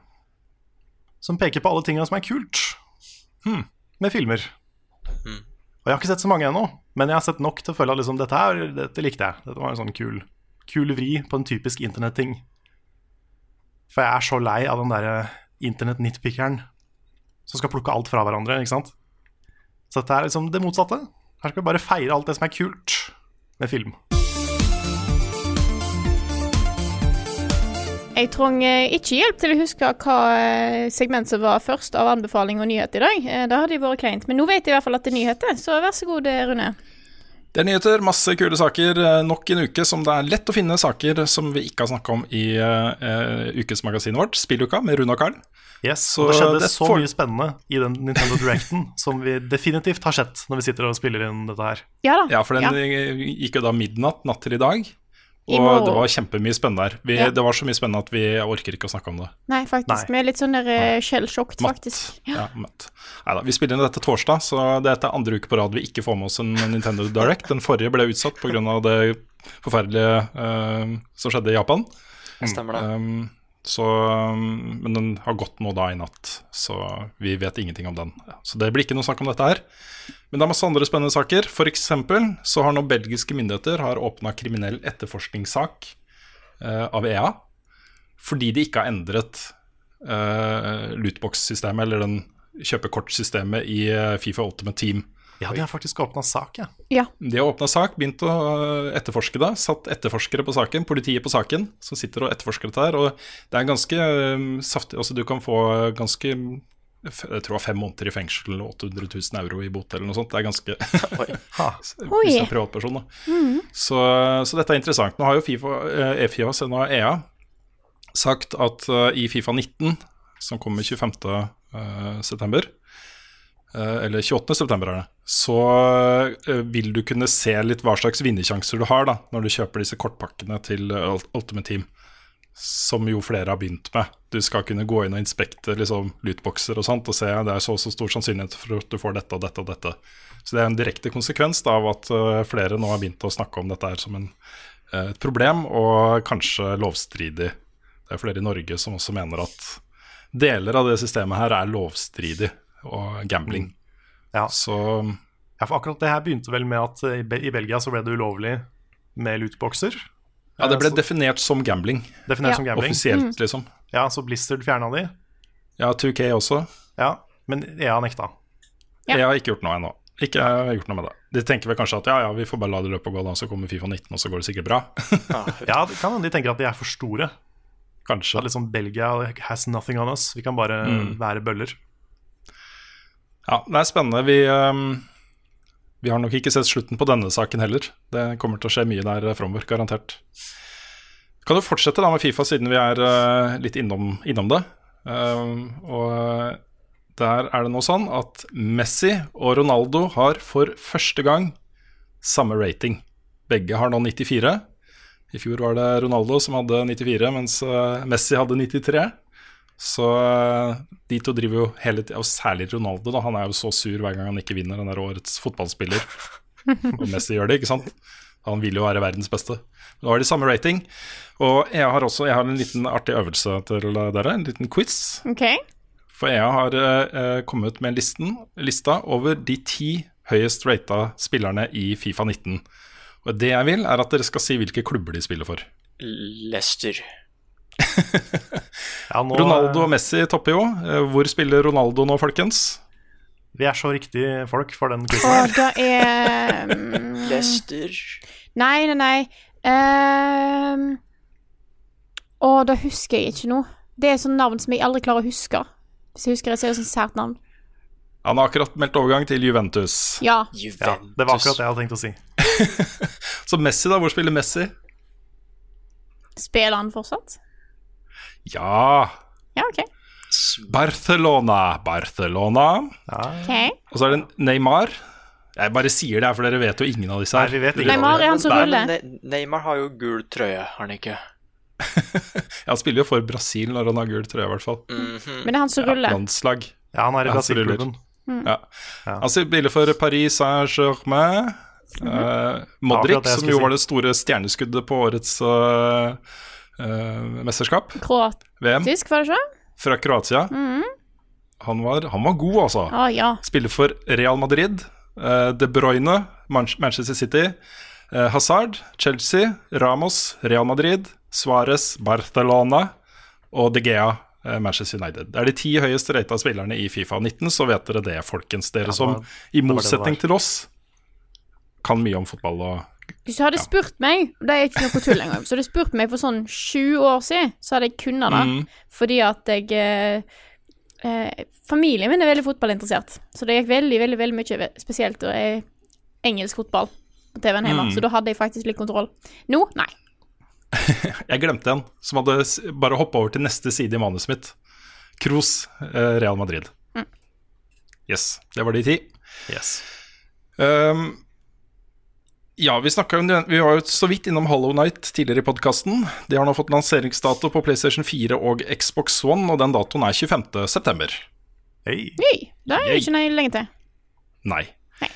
som peker på alle tingene som er kult hmm, med filmer. Og jeg har ikke sett så mange ennå, men jeg har sett nok til å føle at liksom, dette, her, dette likte jeg. Dette var en sånn kul, kul vri på en typisk internetting. For jeg er så lei av den derre internett-nitpickeren som skal plukke alt fra hverandre, ikke sant? Så dette er liksom det motsatte. Her skal vi bare feire alt det som er kult med film. Jeg trenger ikke hjelp til å huske hva eh, segment som var først av anbefaling og nyhet i dag. Da Det hadde jo vært kleint. Men nå vet jeg i hvert fall at det er nyheter, så vær så god, eh, Rune. Det er nyheter, masse kule saker. Eh, Nok en uke som det er lett å finne saker som vi ikke har snakka om i uh, ukesmagasinet vårt, Spilluka, med Rune og Carl. Yes, Så og det skjedde det så mye spennende i den Nintendo Directen *laughs* som vi definitivt har sett når vi sitter og spiller inn dette her. Ja da. Ja, for den ja. gikk jo da midnatt natt til i dag. Og må... det var kjempemye spennende der. Vi, Ja. Det var så mye spennende at vi orker ikke å snakke om det. Nei, faktisk. Nei. Vi er litt sånn der eh, shell-shocked, faktisk. Ja, matt. Neida, vi spiller inn dette torsdag, så dette er andre uke på rad vi ikke får med oss en Nintendo Direct. Den forrige ble utsatt pga. det forferdelige uh, som skjedde i Japan. Stemmer det. Um, så, um, men den har gått nå da i natt, så vi vet ingenting om den. Så det blir ikke noe snakk om dette her. Men det er masse andre spennende saker. Eksempel så har nå belgiske myndigheter har åpna kriminell etterforskningssak eh, av EA fordi de ikke har endret eh, lootbox-systemet, eller den kjøpekortsystemet i eh, Fifa Ultimate Team. Ja, de har faktisk åpna sak, ja. Ja. De har åpna sak, begynt å etterforske det. Satt etterforskere på saken, politiet på saken, som sitter og etterforsker dette her. Og det er ganske øh, saftig Altså, du kan få ganske jeg tror det var fem måneder i fengsel og 800 000 euro i bot eller noe sånt. Det er ganske *laughs* Oi. *laughs* Hvis du er privatperson, da. Så, så dette er interessant. Nå har jo FIFA, eh, E-FIFA, senda nå EA, sagt at eh, i Fifa 19, som kommer 25. eh, eller 28. september er det, så eh, vil du kunne se litt hva slags vinnersjanser du har da, når du kjøper disse kortpakkene til eh, Ultimate Team. Som jo flere har begynt med. Du skal kunne gå inn og inspekte liksom, lootboxer og sånt, og se det er så og så stor sannsynlighet for at du får dette og dette og dette. Så det er en direkte konsekvens da, av at flere nå har begynt å snakke om dette her som en, et problem, og kanskje lovstridig. Det er flere i Norge som også mener at deler av det systemet her er lovstridig og gambling. Ja. Så ja, for akkurat det her begynte vel med at eh, i Be- i Belgia så ble det ulovlig med lootboxer. ja, det ble Eh, så- definert som gambling, definert Ja. som gambling. offisielt, liksom. Ja, så Blizzard fjerna de. Ja, 2K også. Ja, men EA nekta. Ja. EA har ikke gjort noe ennå. Ikke jeg har gjort noe med det. De tenker vel kanskje at ja, ja, vi får bare la det løpe og gå, da, så kommer Fifa 19, og så går det sikkert bra. *laughs* Ja, det kan hende de tenker at de er for store. kanskje. At liksom Belgia has nothing on us. Vi kan bare Mm. være bøller. Ja, det er spennende. Vi, ehm, vi har nok ikke sett slutten på denne saken heller. Det kommer til å skje mye der framover, garantert. Kan du fortsette da med Fifa, siden vi er eh, litt innom, innom det? Ehm, og der er det nå sånn at Messi og Ronaldo har for første gang samme rating. Begge har nå 94. I fjor var det Ronaldo som hadde 94, mens eh, Messi hadde 93. Så eh, de to driver jo hele tida, og særlig Ronaldo, da. Han er jo så sur hver gang han ikke vinner. den der årets fotballspiller. *laughs* og Messi gjør det, ikke sant? Han vil jo være verdens beste. Nå har de samme rating. Og jeg har også jeg har en liten artig øvelse til dere. En liten quiz. OK. For EA har eh, kommet med listen, lista over de ti høyest rata spillerne i Fifa 19. Og det jeg vil, er at dere skal si hvilke klubber de spiller for. Leicester. Ja, nå, Ronaldo og Messi topper jo. Eh, Hvor spiller Ronaldo nå, folkens? Vi er så riktige folk for den quizen. Og det er *laughs* Lester. Nei, nei, nei. Um, Å, da husker jeg ikke noe. Det er sånn navn som jeg aldri klarer å huske. Hvis jeg husker det, så er det sånn sært navn. Han har akkurat meldt overgang til Juventus. Ja. Ja, det var akkurat det jeg hadde tenkt å si. *laughs* Så Messi, da? Hvor spiller Messi? Spiller han fortsatt? Ja Ja, OK. Barcelona. Barcelona. Okay. Og så er det Neymar. Jeg bare sier det her, for dere vet jo ingen av disse Nei, her. vi vet ikke. Neymar er han som Nei, ruller. Neymar har jo gul trøye, har han ikke? *laughs* Han spiller jo for Brasil når han har gul trøye, i hvert fall. Mhm. Men det er han som ruller. Landslag. Ja, han er i Ja. Brasil-klubben. Ja. Han spiller for Paris Saint-Germain. Eh, Modric, akkurat det jeg som jo si. var det store stjerneskuddet på årets eh, eh, mesterskap, VM, Kroatisk, var det ikke? fra Kroatia. Han, var, han var god, altså. Ah, ja. Spiller for Real Madrid, eh, De Bruyne, Manchester City, eh, Hazard, Chelsea, Ramos, Real Madrid, Suárez, Barcelona og De Gea, eh, Manchester United. Det er de ti høyest rata spillerne i Fifa 19, så vet dere det, folkens. Dere Ja, som, det var- i det det det motsetning til oss, kan mye om fotball og Hvis du hadde spurt meg, og det er ikke noe tull engang, så hadde du spurt meg for sånn sju år siden, så hadde jeg kunnet det. Mm. Fordi at jeg eh, eh, Familien min er veldig fotballinteressert, så det gikk veldig, veldig veldig mye spesielt eh, engelsk fotball på TV-en hjemme, Mm. så da hadde jeg faktisk litt kontroll. Nå, nei. *laughs* Jeg glemte en som hadde bare hoppa over til neste side i manuset mitt. Kroos, eh, Real Madrid. Mm. Yes, det var de ti. Yes. Um, ja, vi om Vi var jo så vidt innom Hollow Night tidligere i podkasten. De har nå fått lanseringsdato på PlayStation 4 og Xbox One, og den datoen er 25. september. Hei. da Det er det ikke noe lenge til. Nei. Nei.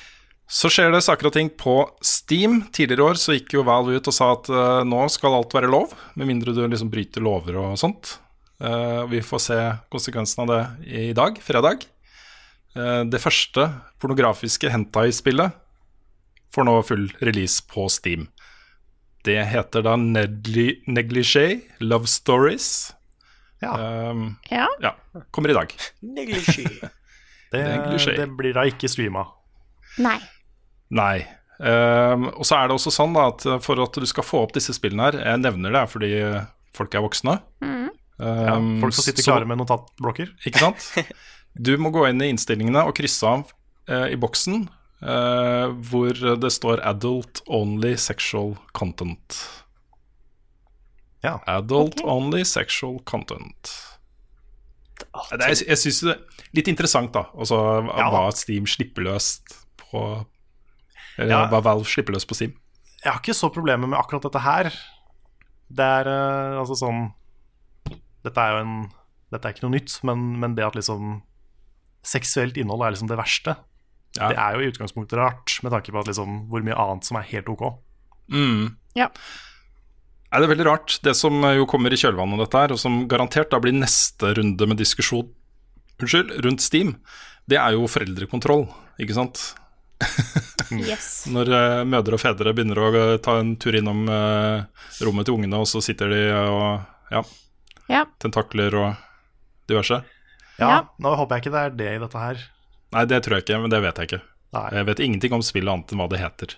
Så skjer det saker og ting på Steam. Tidligere år så gikk jo Valve ut og sa at uh, nå skal alt være lov, med mindre du liksom bryter lover og sånt. Uh, vi får se konsekvensen av det i dag, fredag. Uh, det første pornografiske hentai-spillet får nå full release på Steam. Det heter da Negli Negligé Love Stories. Ja, Um, Ja. ja, kommer i dag. Negligé. *laughs* det, det blir da ikke streama. Nei. Nei. Um, og så er det også sånn da, at for at du skal få opp disse spillene her Jeg nevner det fordi folk er voksne. Ja, Ehm, folk som sitter så- klare med notatblokker. Ikke sant? *laughs* Du må gå inn i innstillingene og krysse av uh, i boksen eh, hvor det står 'Adult Only Sexual Content'. Ja. Adult Only Sexual Content. Det er, jeg syns det er litt interessant, da. Altså, Ja. hva Steam slipper løst på Eller Ja. hva Valve slipper løst på Steam. Jeg har ikke så problemer med akkurat dette her. Det er uh, altså sånn Dette er jo en Dette er ikke noe nytt, men, men det at liksom seksuelt innhold er liksom det verste, Ja. det er jo i utgangspunktet rart, med tanke på at liksom hvor mye annet som er helt ok. Mm. Ja. Er det er veldig rart. Det som jo kommer i kjølvannet av dette her, og som garantert da blir neste runde med diskusjon unnskyld, rundt Steam, det er jo foreldrekontroll, ikke sant? *laughs* Yes. *laughs* Når uh, mødre og fedre begynner å eh, ta en tur innom uh, rommet til ungene, og så sitter de og ja, Ja. tentakler og diverse. Ja, Ja. Nå håper jeg ikke det er det i dette her. Nei, det tror jeg ikke, men det vet jeg ikke. Nei. Jeg vet ingenting om spillet annet enn hva det heter.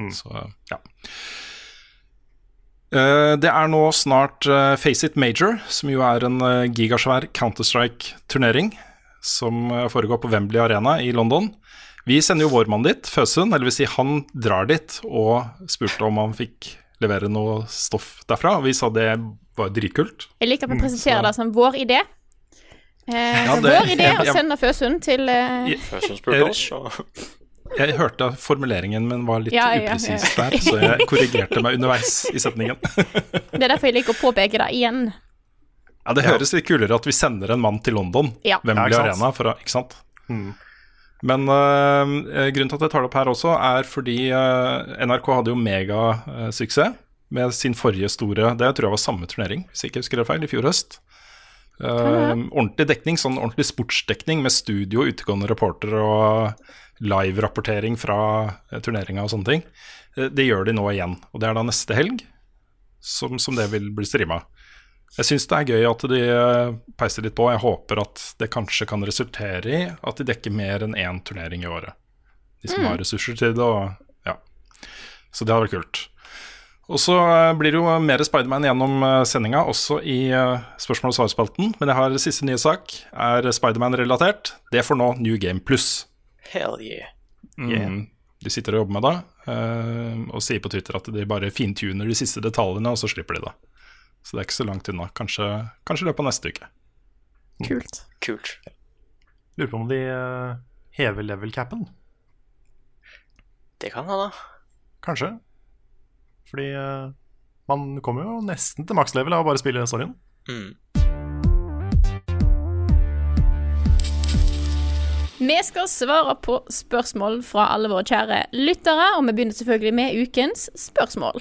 Mm. Så, ja. Eh, Det er nå snart eh, Face It Major, som jo er en eh, gigasvær Counter-Strike-turnering som foregår på Wembley Arena i London. Vi sender jo vår mann dit, Føsund, eller vil si han drar dit og spurte om han fikk levere noe stoff derfra, og vi sa det var dritkult. Jeg liker at vi presenterer så- det som vår idé. Eh, Ja, det- vår idé er å sende Føsund til eh, Først spurte oss, og *laughs* Jeg hørte formuleringen, men var litt Ja, ja, ja. der, så jeg *laughs* korrigerte meg underveis i setningen. *laughs* Det er derfor jeg liker å påpeke det igjen. Ja, Det høres litt kulere at vi sender en mann til London, Ja. Wembley Ja. Arena, for å, ikke sant? Mm. Men uh, grunnen til at jeg tar det opp her også, er fordi uh, NRK hadde jo megasuksess med sin forrige store Det tror jeg var samme turnering, hvis jeg ikke husker det feil, i fjor høst. Uh, ordentlig dekning, sånn ordentlig sportsdekning med studio, utegående reporter og live-rapportering fra uh, turneringa og sånne ting. Eh, det gjør de nå igjen, og det er da neste helg som, som det vil bli streama. Jeg syns det er gøy at de eh, peiser litt på. Jeg håper at det kanskje kan resultere i at de dekker mer enn én turnering i året. De som har ressurser til det. Og, ja. Så det hadde vært kult. Og så eh, blir det jo mer Spiderman gjennom uh, sendinga, også i eh, spørsmål- og svarspalten. Men jeg har siste nye sak. Er Spiderman-relatert. Det får nå New Game Plus. hell yeah. Mm. De sitter og jobber med det, eh, og sier på Twitter at de bare fintuner de siste detaljene, og så slipper de det. Så det er ikke så langt unna. Kanskje, kanskje løpet av neste uke. Kult. Kult. Lurer på om de eh, hever level-capen. Det kan hende. Kanskje. Fordi uh, man kommer jo nesten til makslevel av å bare spille storyen. Mm. Vi skal svare på spørsmål fra alle våre kjære lyttere, og vi begynner selvfølgelig med ukens spørsmål.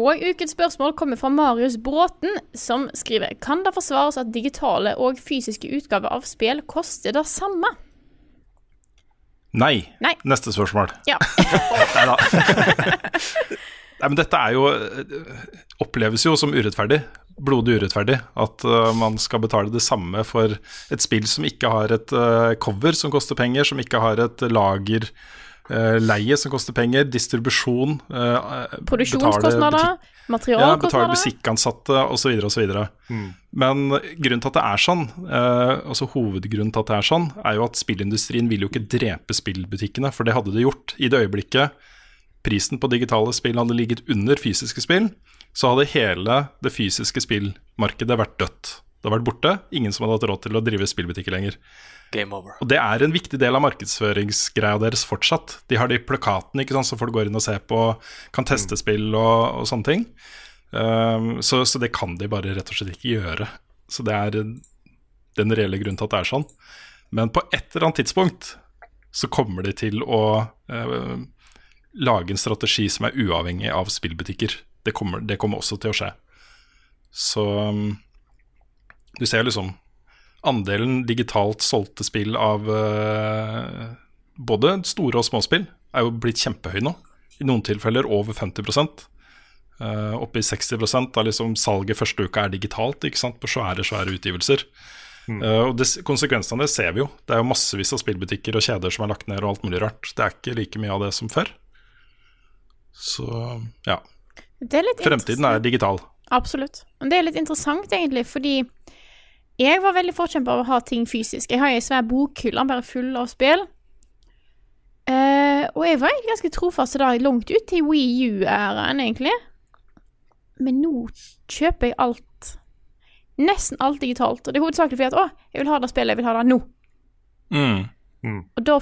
Og ukens spørsmål kommer fra Marius Bråten, som skriver Kan det forsvares at digitale og fysiske utgaver av spill koster det samme? Nei. Nei. Neste spørsmål. Ja. *laughs* Nei da. Nei, men dette er jo Oppleves jo som urettferdig. Blodig urettferdig. At uh, man skal betale det samme for et spill som ikke har et uh, cover som koster penger, som ikke har et lager leie som koster penger, distribusjon uh, Produksjonskostnader, Ja, betale materialkostnader. musikkansatte osv. osv. Men grunnen til at det er sånn, eh, altså hovedgrunnen til at det er sånn, er jo at spillindustrien vil jo ikke drepe spillbutikkene, for det hadde de gjort. I det øyeblikket prisen på digitale spill hadde ligget under fysiske spill, så hadde hele det fysiske spillmarkedet vært dødt. Det hadde vært borte. Ingen som hadde hatt råd til å drive spillbutikker lenger. Game over. Og det er en viktig del av markedsføringsgreia deres fortsatt. De har de plakatene ikke sant, så folk går inn og ser på, kan teste spill og, og sånne ting. Um, så, så det kan de bare rett og slett ikke gjøre. Så det er den reelle grunnen til at det er sånn. Men på et eller annet tidspunkt så kommer de til å uh, lage en strategi som er uavhengig av spillbutikker. Det kommer, det kommer også til å skje. Så um, du ser liksom andelen digitalt solgte spill av uh, både store og små spill er jo blitt kjempehøy nå. I noen tilfeller over 50 uh, Oppe i 60% av liksom salget første uka er digitalt ikke sant? på svære svære utgivelser. Eh, og det, Konsekvensene av det ser vi jo. Det er jo massevis av spillbutikker og kjeder som er lagt ned og alt mulig rart. Det er ikke like mye av det som før. Så ja. Det er litt Fremtiden er digital. Absolutt. Men det er litt interessant, egentlig, fordi jeg var veldig forkjemper av å ha ting fysisk. Jeg har ei svær bokhylle bare full av spill. Uh, og jeg var egentlig ganske trofast da langt ut til Wii U-æraen, egentlig. Men nå kjøper jeg alt Nesten alt digitalt. Og det er hovedsakelig fordi at å, jeg vil ha det spillet, jeg vil ha det nå. Mm. Og da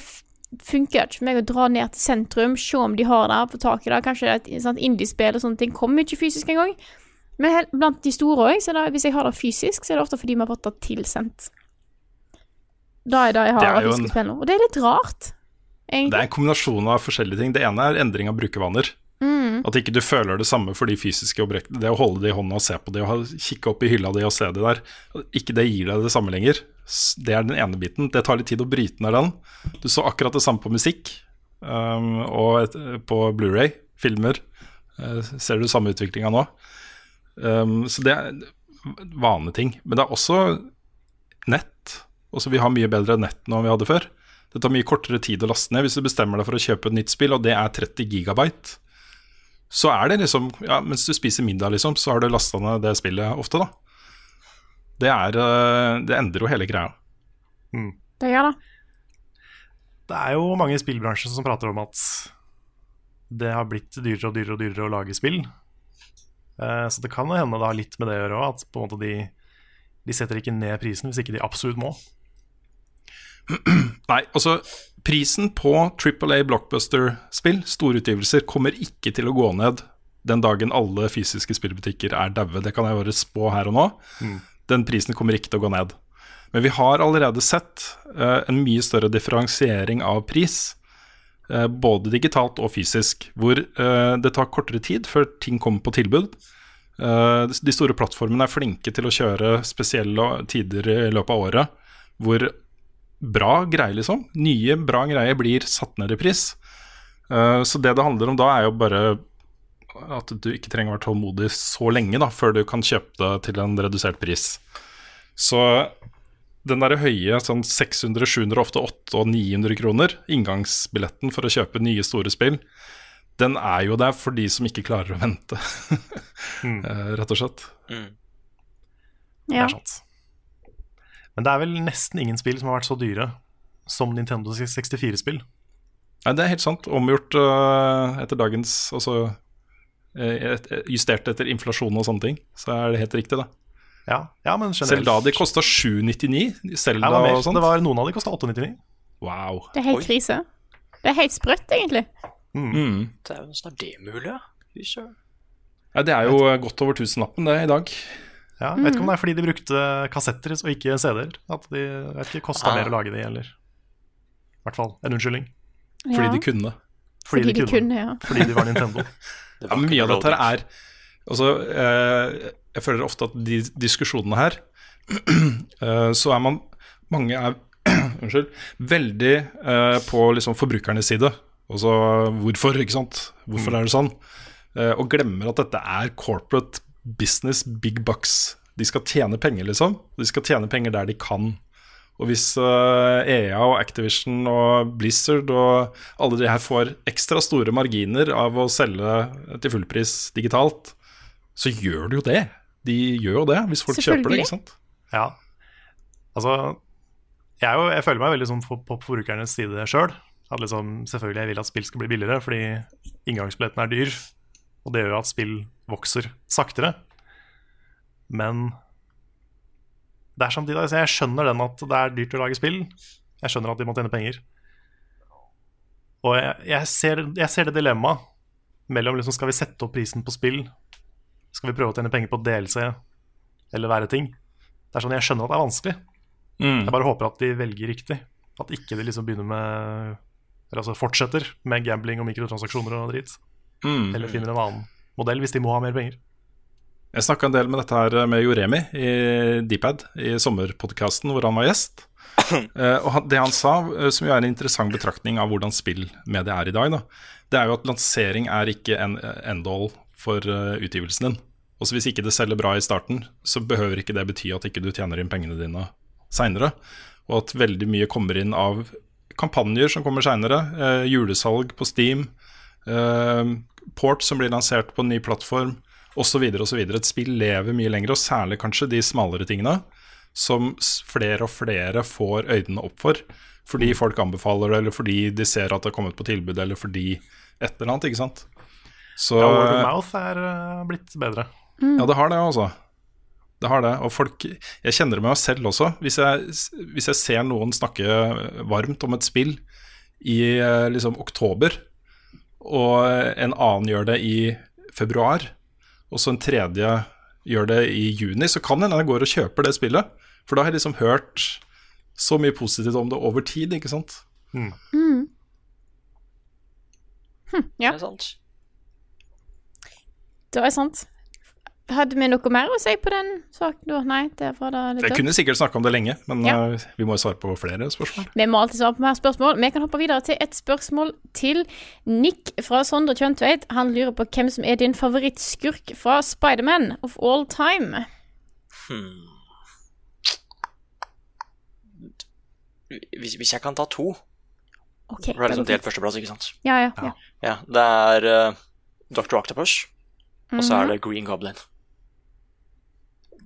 funker det ikke for meg å dra ned til sentrum, se om de har det, få tak i det. Kanskje et sånt indiespill og sånne ting kommer ikke fysisk engang. Men blant de store òg, hvis jeg har det fysisk, så er det ofte fordi vi har fått det tilsendt. Da er det jeg har Det av en- nå. Og det er litt rart, Det er en kombinasjon av forskjellige ting. Det ene er endring av brukervaner. Mm. At ikke du føler det samme for de fysiske objektene. Det å holde det i hånda og se på det, og kikke opp i hylla di og se det der, ikke det gir deg det samme lenger. Det er den ene biten. Det tar litt tid å bryte ned den. Du så akkurat det samme på musikk um, og et, på Blu-ray, filmer. Uh, ser du samme utviklinga nå? Um, så det er vaneting. Men det er også nett. Også vi har mye bedre nett nå enn vi hadde før. Det tar mye kortere tid å laste ned. Hvis du bestemmer deg for å kjøpe et nytt spill, og det er 30 gigabyte, så er det liksom ja, Mens du spiser middag, liksom, så har du lasta ned det spillet ofte, da. Det er eh, Det endrer jo hele greia. Det gjør det. Det er jo mange i spillbransjen som prater om at det har blitt dyrere og dyrere og dyrere å lage spill. Eh, Så det kan hende det har litt med det å gjøre òg, at på en måte de, de setter ikke ned prisen hvis ikke de absolutt må. Nei, altså Prisen på Triple A blockbuster-spill, storutgivelser, kommer ikke til å gå ned den dagen alle fysiske spillbutikker er daue. Det kan jeg bare spå her og nå. Den prisen kommer ikke til å gå ned. Men vi har allerede sett uh, en mye større differensiering av pris, både digitalt og fysisk, hvor eh, det tar kortere tid før ting kommer på tilbud. Eh, de store plattformene er flinke til å kjøre spesielle tider i løpet av året hvor bra greier, liksom. Nye, bra greier blir satt ned i pris. Eh, så det det handler om da, er jo bare at du ikke trenger å være tålmodig så lenge da, før du kan kjøpe det til en redusert pris. Så den der høye sånn 600, 700, ofte 800 og 900 kroner, inngangsbilletten for å kjøpe nye, store spill, den er jo der for de som ikke klarer å vente, *laughs* mm. rett og slett. Mm. Det er sant. Men det er vel nesten ingen spill som har vært så dyre som Nintendo 64-spill. Nei, det er helt sant. Omgjort uh, etter dagens Altså uh, justert etter inflasjon og sånne ting. Så er det helt riktig, det. Ja, ja men generelt Selv da de kosta 799, Selv da det var og sånt. Det var Noen av de kosta 899. Wow. Det er helt Oi. krise. Det er helt sprøtt, egentlig. Mm. Det er jo nesten er det mulig, ja. Ja, det er jo godt over tusenlappen, det, i dag. Ja, jeg vet ikke om det er fordi de brukte kassetter og ikke CD-er. At de vet ikke, kosta Ah. mer å lage de, eller I hvert fall en unnskyldning. Fordi Ja. de kunne. Fordi, de, kunne. ja. Fordi de var Nintendo. *laughs* Det Ja, men mye av dette her er Altså, jeg, jeg føler ofte at de diskusjonene her *clears throat* eh, Så er man Mange er *clears throat* Unnskyld. Veldig eh, på liksom forbrukernes side. Altså hvorfor, ikke sant. Hvorfor er det sånn? Eh, og glemmer at dette er corporate business, big bucks. De skal tjene penger, liksom. De skal tjene penger der de kan. Og hvis uh, EA og Activision og Blizzard og alle de her får ekstra store marginer av å selge til fullpris digitalt, så gjør de jo det. De gjør jo det hvis folk kjøper det. Ikke sant? Ja. Altså, jeg, jo, jeg føler meg veldig sånn på, på forbrukernes side sjøl. Selv. liksom, selvfølgelig jeg vil at spill skal bli billigere, fordi inngangsbilletten er dyr. Og det gjør at spill vokser saktere. Men det er samtidig altså Jeg skjønner den at det er dyrt å lage spill. Jeg skjønner at de må tjene penger. Og jeg, jeg, ser, jeg ser det dilemmaet mellom liksom, Skal vi sette opp prisen på spill? Skal vi prøve å tjene penger på DLC eller være ting? Det er sånn, Jeg skjønner at det er vanskelig. Mm. Jeg bare håper at de velger riktig. At ikke de liksom begynner med Eller altså fortsetter med gambling og mikrotransaksjoner og drit. Mm. Eller finner en annen modell hvis de må ha mer penger. Jeg snakka en del med dette her med Joremi i Dpad i sommerpodkasten hvor han var gjest. *coughs* Eh, og det han sa, eh, som jo er en interessant betraktning av hvordan spillmediet er i dag, da, det er jo at lansering er ikke en end-all for eh, utgivelsen din. Også hvis ikke det selger bra i starten, så behøver ikke det bety at ikke du tjener inn pengene dine seinere. Og at veldig mye kommer inn av kampanjer som kommer seinere. Eh, julesalg på Steam. Eh, port som blir lansert på en ny plattform osv. osv. Et spill lever mye lenger, og særlig kanskje de smalere tingene som flere og flere får øynene opp for. Fordi folk anbefaler det, eller fordi de ser at det har kommet på tilbud, eller fordi et eller annet. ikke sant? Så, Ja, word of mouth er uh, blitt bedre. Ja, det har det, altså. Det har det. Og folk Jeg kjenner det med meg selv også. Hvis jeg, hvis jeg ser noen snakke varmt om et spill i eh, liksom oktober, og en annen gjør det i februar, og så en tredje gjør det i juni, så kan hende jeg går og kjøper det spillet. For da har jeg liksom hørt så mye positivt om det over tid, ikke sant. Ja. Det er sant. Det er sant. Hadde vi noe mer å si på den saken? Nei, det var da litt Jeg kunne sikkert snakka om det lenge, men Ja. eh, vi må jo svare på flere spørsmål. Vi må alltid svare på mer spørsmål. Vi kan hoppe videre til et spørsmål til Nick fra Sondre Kjøntveit. Han lurer på hvem som er din favorittskurk fra Spiderman of all time. Hmm. Hvis, hvis jeg kan ta to okay, For det er liksom delt førsteplass, ikke sant? Ja, ja, ja. Ja, Det er uh, Dr. Octopus, og så Mhm. er det Green Goblin.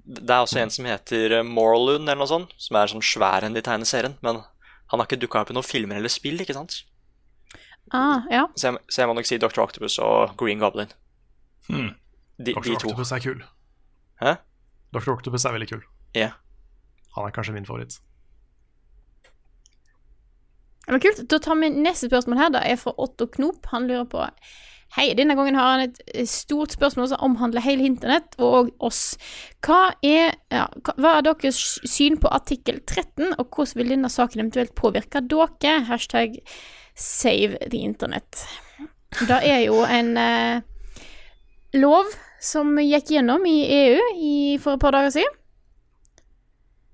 Det er også en som heter eh, Morlund, eller noe sånt, som er sånn svær enn i tegneserien. Men han har ikke dukka opp i noen filmer eller spill, ikke sant? Ah, ja. Så jeg, så jeg må nok si Dr. Octopus og Green Goblin. Hmm. De, Dr. de to. Octopus er kul. Hæ? Dr. Octopus er veldig kul. Ja. Han er kanskje min favoritt. Men kult. Da tar vi neste spørsmål her. Det er fra Otto Knop. Han lurer på Hei, denne gangen har han et eh, stort spørsmål som omhandler hele internett og oss. Hva er, ja, hva- er deres syn på artikkel 13, og hvordan vil denne saken eventuelt påvirke dere? Hashtag save the internet. Det er jo en eh, lov som gikk gjennom i EU i, for et par dager siden.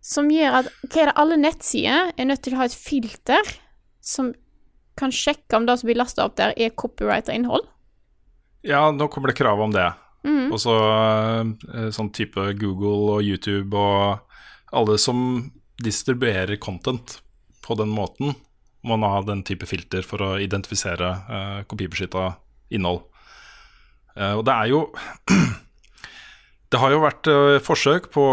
Som gjør at hva er det, alle nettsider er nødt til å ha et filter som kan sjekke om det som blir lasta opp der, er copyrighta innhold. Ja, nå kommer det krav om det. Mm. Og så eh, sånn type Google og YouTube og alle som distribuerer content på den måten, må ha den type filter for å identifisere uh, kopibeskytta innhold. Eh, og det er jo *clears throat* Det har jo vært eh, forsøk på,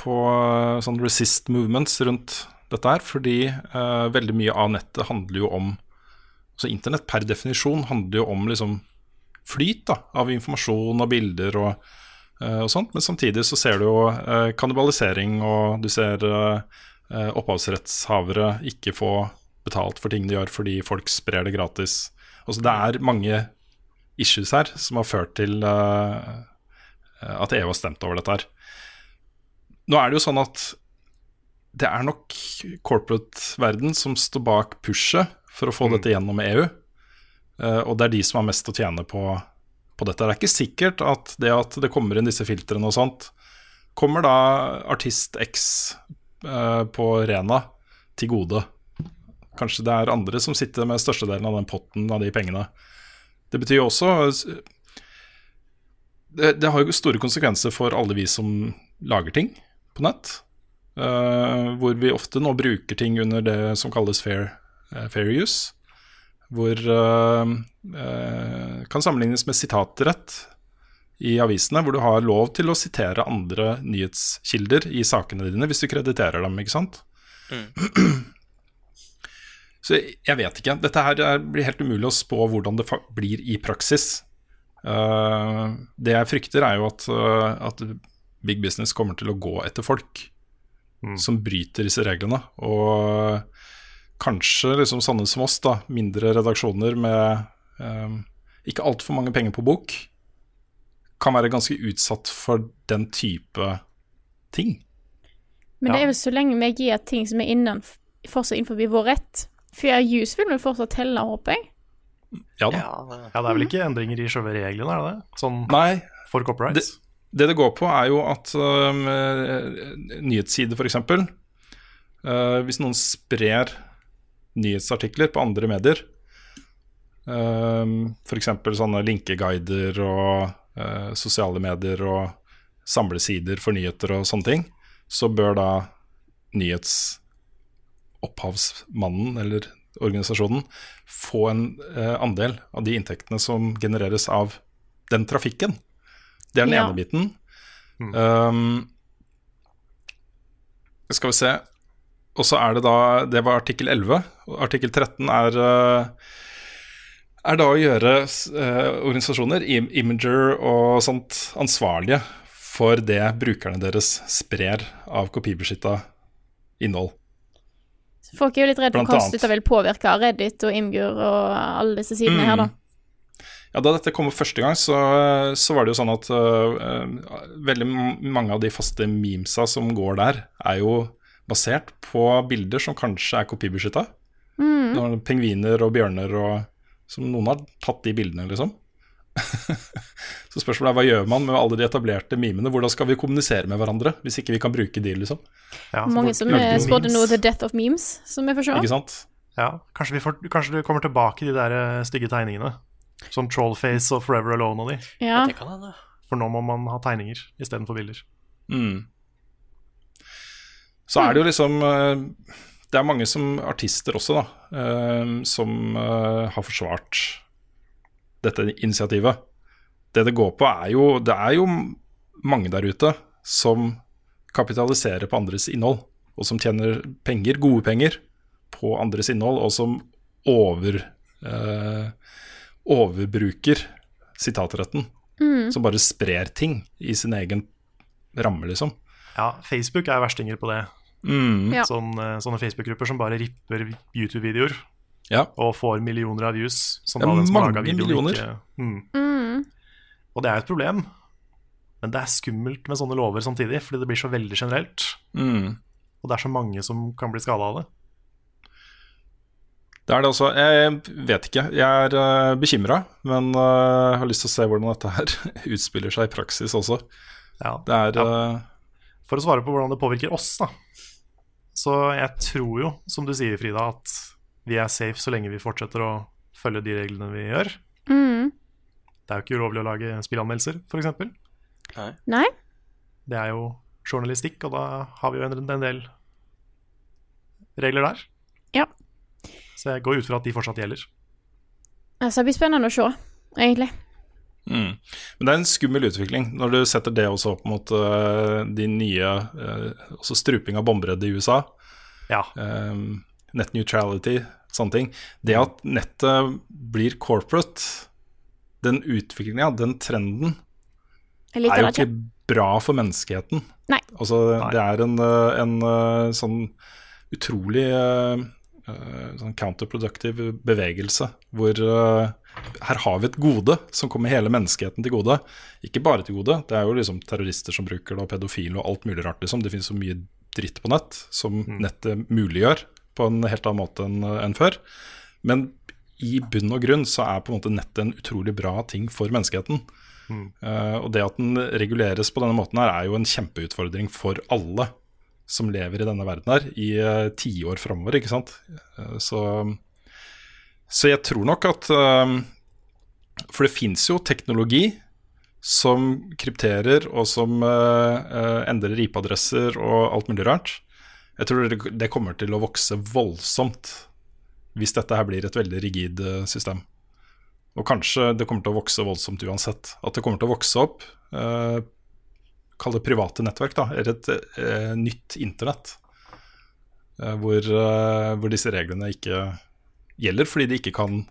på eh, sånn resist movements rundt dette her, fordi eh, veldig mye av nettet handler jo om Så internett per definisjon handler jo om liksom flyt da, av informasjon og bilder og, eh, og sånt, men samtidig så ser du jo eh, kannibalisering, og du ser eh, opphavsrettshavere ikke få betalt for ting de gjør fordi folk sprer det gratis. Altså Det er mange issues her som har ført til at EU har stemt over dette her. Nå er det jo sånn at det er nok corporate-verden som står bak pushet for å få dette gjennom med EU. Eh, og det er de som har mest å tjene på, på dette. Det er ikke sikkert at det at det kommer inn disse filtrene og sånt, kommer da artist X eh, på Rena til gode. Kanskje det er andre som sitter med størstedelen av den potten av de pengene. Det betyr jo også det, det har jo store konsekvenser for alle vi som lager ting på nett. Uh, hvor vi ofte nå bruker ting under det som kalles fair, uh, fair use. Hvor eh, eh, kan sammenlignes med sitatrett i avisene, hvor du har lov til å sitere andre nyhetskilder i sakene dine hvis du krediterer dem, ikke sant? Så jeg- vet ikke. Dette her er, blir helt umulig å spå hvordan det blir i praksis. Uh, det jeg frykter, er jo at, uh, at big business kommer til å gå etter folk som bryter disse reglene. Og kanskje liksom sånne som oss, da, mindre redaksjoner med eh, ikke altfor mange penger på bok, kan være ganske utsatt for den type ting. Men det er vel så lenge vi gir ting som er innen, fortsatt innenfor vår rett. Fair use vil vel fortsatt telle, håper jeg. Ja da. Ja, det, er vel ikke endringer i selve reglene, er det det? Sånn Nei, for copyrights? Det det går på, er jo at um, eh, nyhetssider, f.eks. Uh, hvis noen sprer nyhetsartikler på andre medier, um, f.eks. sånne linkeguider og eh, sosiale medier og samlesider for nyheter og sånne ting, så bør da nyhetsopphavsmannen eller organisasjonen få en eh, andel av de inntektene som genereres av den trafikken. Det er den Ja. ene biten. Um, skal vi se Og så er det da Det var artikkel 11. og Artikkel 13 er eh, er da å gjøre eh, organisasjoner, im Imager og sånt, ansvarlige for det brukerne deres sprer av kopibeskytta innhold. Folk er jo litt redd for hvordan dette vil påvirke Reddit og Imgur og alle disse sidene her, da. Ja, Da dette kom første gang, så, så var det jo sånn at øh, veldig mange av de faste memesa som går der, er jo basert på bilder som kanskje er kopibeskytta. Mm. Pingviner og bjørner og Som noen har tatt de bildene, liksom. *laughs* så spørsmålet er hva gjør man med alle de etablerte mimene? Hvordan skal vi kommunisere med hverandre hvis ikke vi kan bruke de, liksom? Ja, Mange som eh, spådde nå The Death of Memes, som vi får se. Ikke sant? Ja, kanskje, vi får, kanskje du kommer tilbake de der eh, stygge tegningene. Som Trollface og Forever Alone og de. Ja. For nå må man ha tegninger istedenfor bilder. Mm. Så er det jo liksom eh, Det er mange som artister også, da, eh, som eh, har forsvart dette initiativet. Det det går på, er jo Det er jo mange der ute som kapitaliserer på andres innhold, og som tjener penger, gode penger, på andres innhold, og som over eh, overbruker sitatretten. Som bare sprer ting i sin egen ramme, liksom. Ja, Facebook er verstinger på det. Mm. Ja. Sånn, eh, sånne Facebook-grupper som bare ripper YouTube-videoer Ja. og får millioner av views. Som Ja, den som mange videoen millioner. Ikke, mm. Mm. Og det er jo et problem. Men det er skummelt med sånne lover samtidig, fordi det blir så veldig generelt. Mm. Og det er så mange som kan bli skada av det. Det er det også. Jeg vet ikke. Jeg er uh, bekymra, men uh, har lyst til å se hvordan dette her *laughs* utspiller seg i praksis også. Ja. Det er Ja. For å svare på hvordan det påvirker oss, da. Så jeg tror jo, som du sier, Frida, at vi er safe så lenge vi fortsetter å følge de reglene vi gjør. Mm. Det er jo ikke ulovlig å lage spillanmeldelser, f.eks. Nei? Det er jo journalistikk, og da har vi jo en, en del regler der. Ja. Så jeg går ut fra at de fortsatt gjelder. Altså, det blir spennende å se, egentlig. Mm. Men det er en skummel utvikling når du setter det også opp mot uh, de nye uh, Også struping av bomberedde i USA. Ja. um, net neutrality, sånne ting. Det at nettet blir corporate, den utviklinga, den trenden, er jo ikke. bra for menneskeheten. Nei. Altså, det er en, eh, en eh, sånn utrolig eh, eh, sånn counterproductive bevegelse. Hvor eh, her har vi et gode som kommer hele menneskeheten til gode. Ikke bare til gode. Det er jo liksom terrorister som bruker det, og pedofile og alt mulig rart. liksom. Det finnes så mye dritt på nett som nettet muliggjør på en helt annen måte enn en før. Men i bunn og grunn så er på en måte nettet en utrolig bra ting for menneskeheten. Eh, og det at den reguleres på denne måten her, er jo en kjempeutfordring for alle som lever i denne verden her, i uh, tiår framover, ikke sant. Uh, så, så jeg tror nok at eh, For det fins jo teknologi som krypterer, og som uh, uh, endrer IP-adresser og alt mulig rart. Jeg tror det, det kommer til å vokse voldsomt hvis dette her blir et veldig rigid eh, system. Og kanskje det kommer til å vokse voldsomt uansett. At det kommer til å vokse opp, eh, kall det private nettverk, da, eller et eh, nytt internett. Eh, hvor, hvor disse reglene ikke gjelder, fordi de ikke kan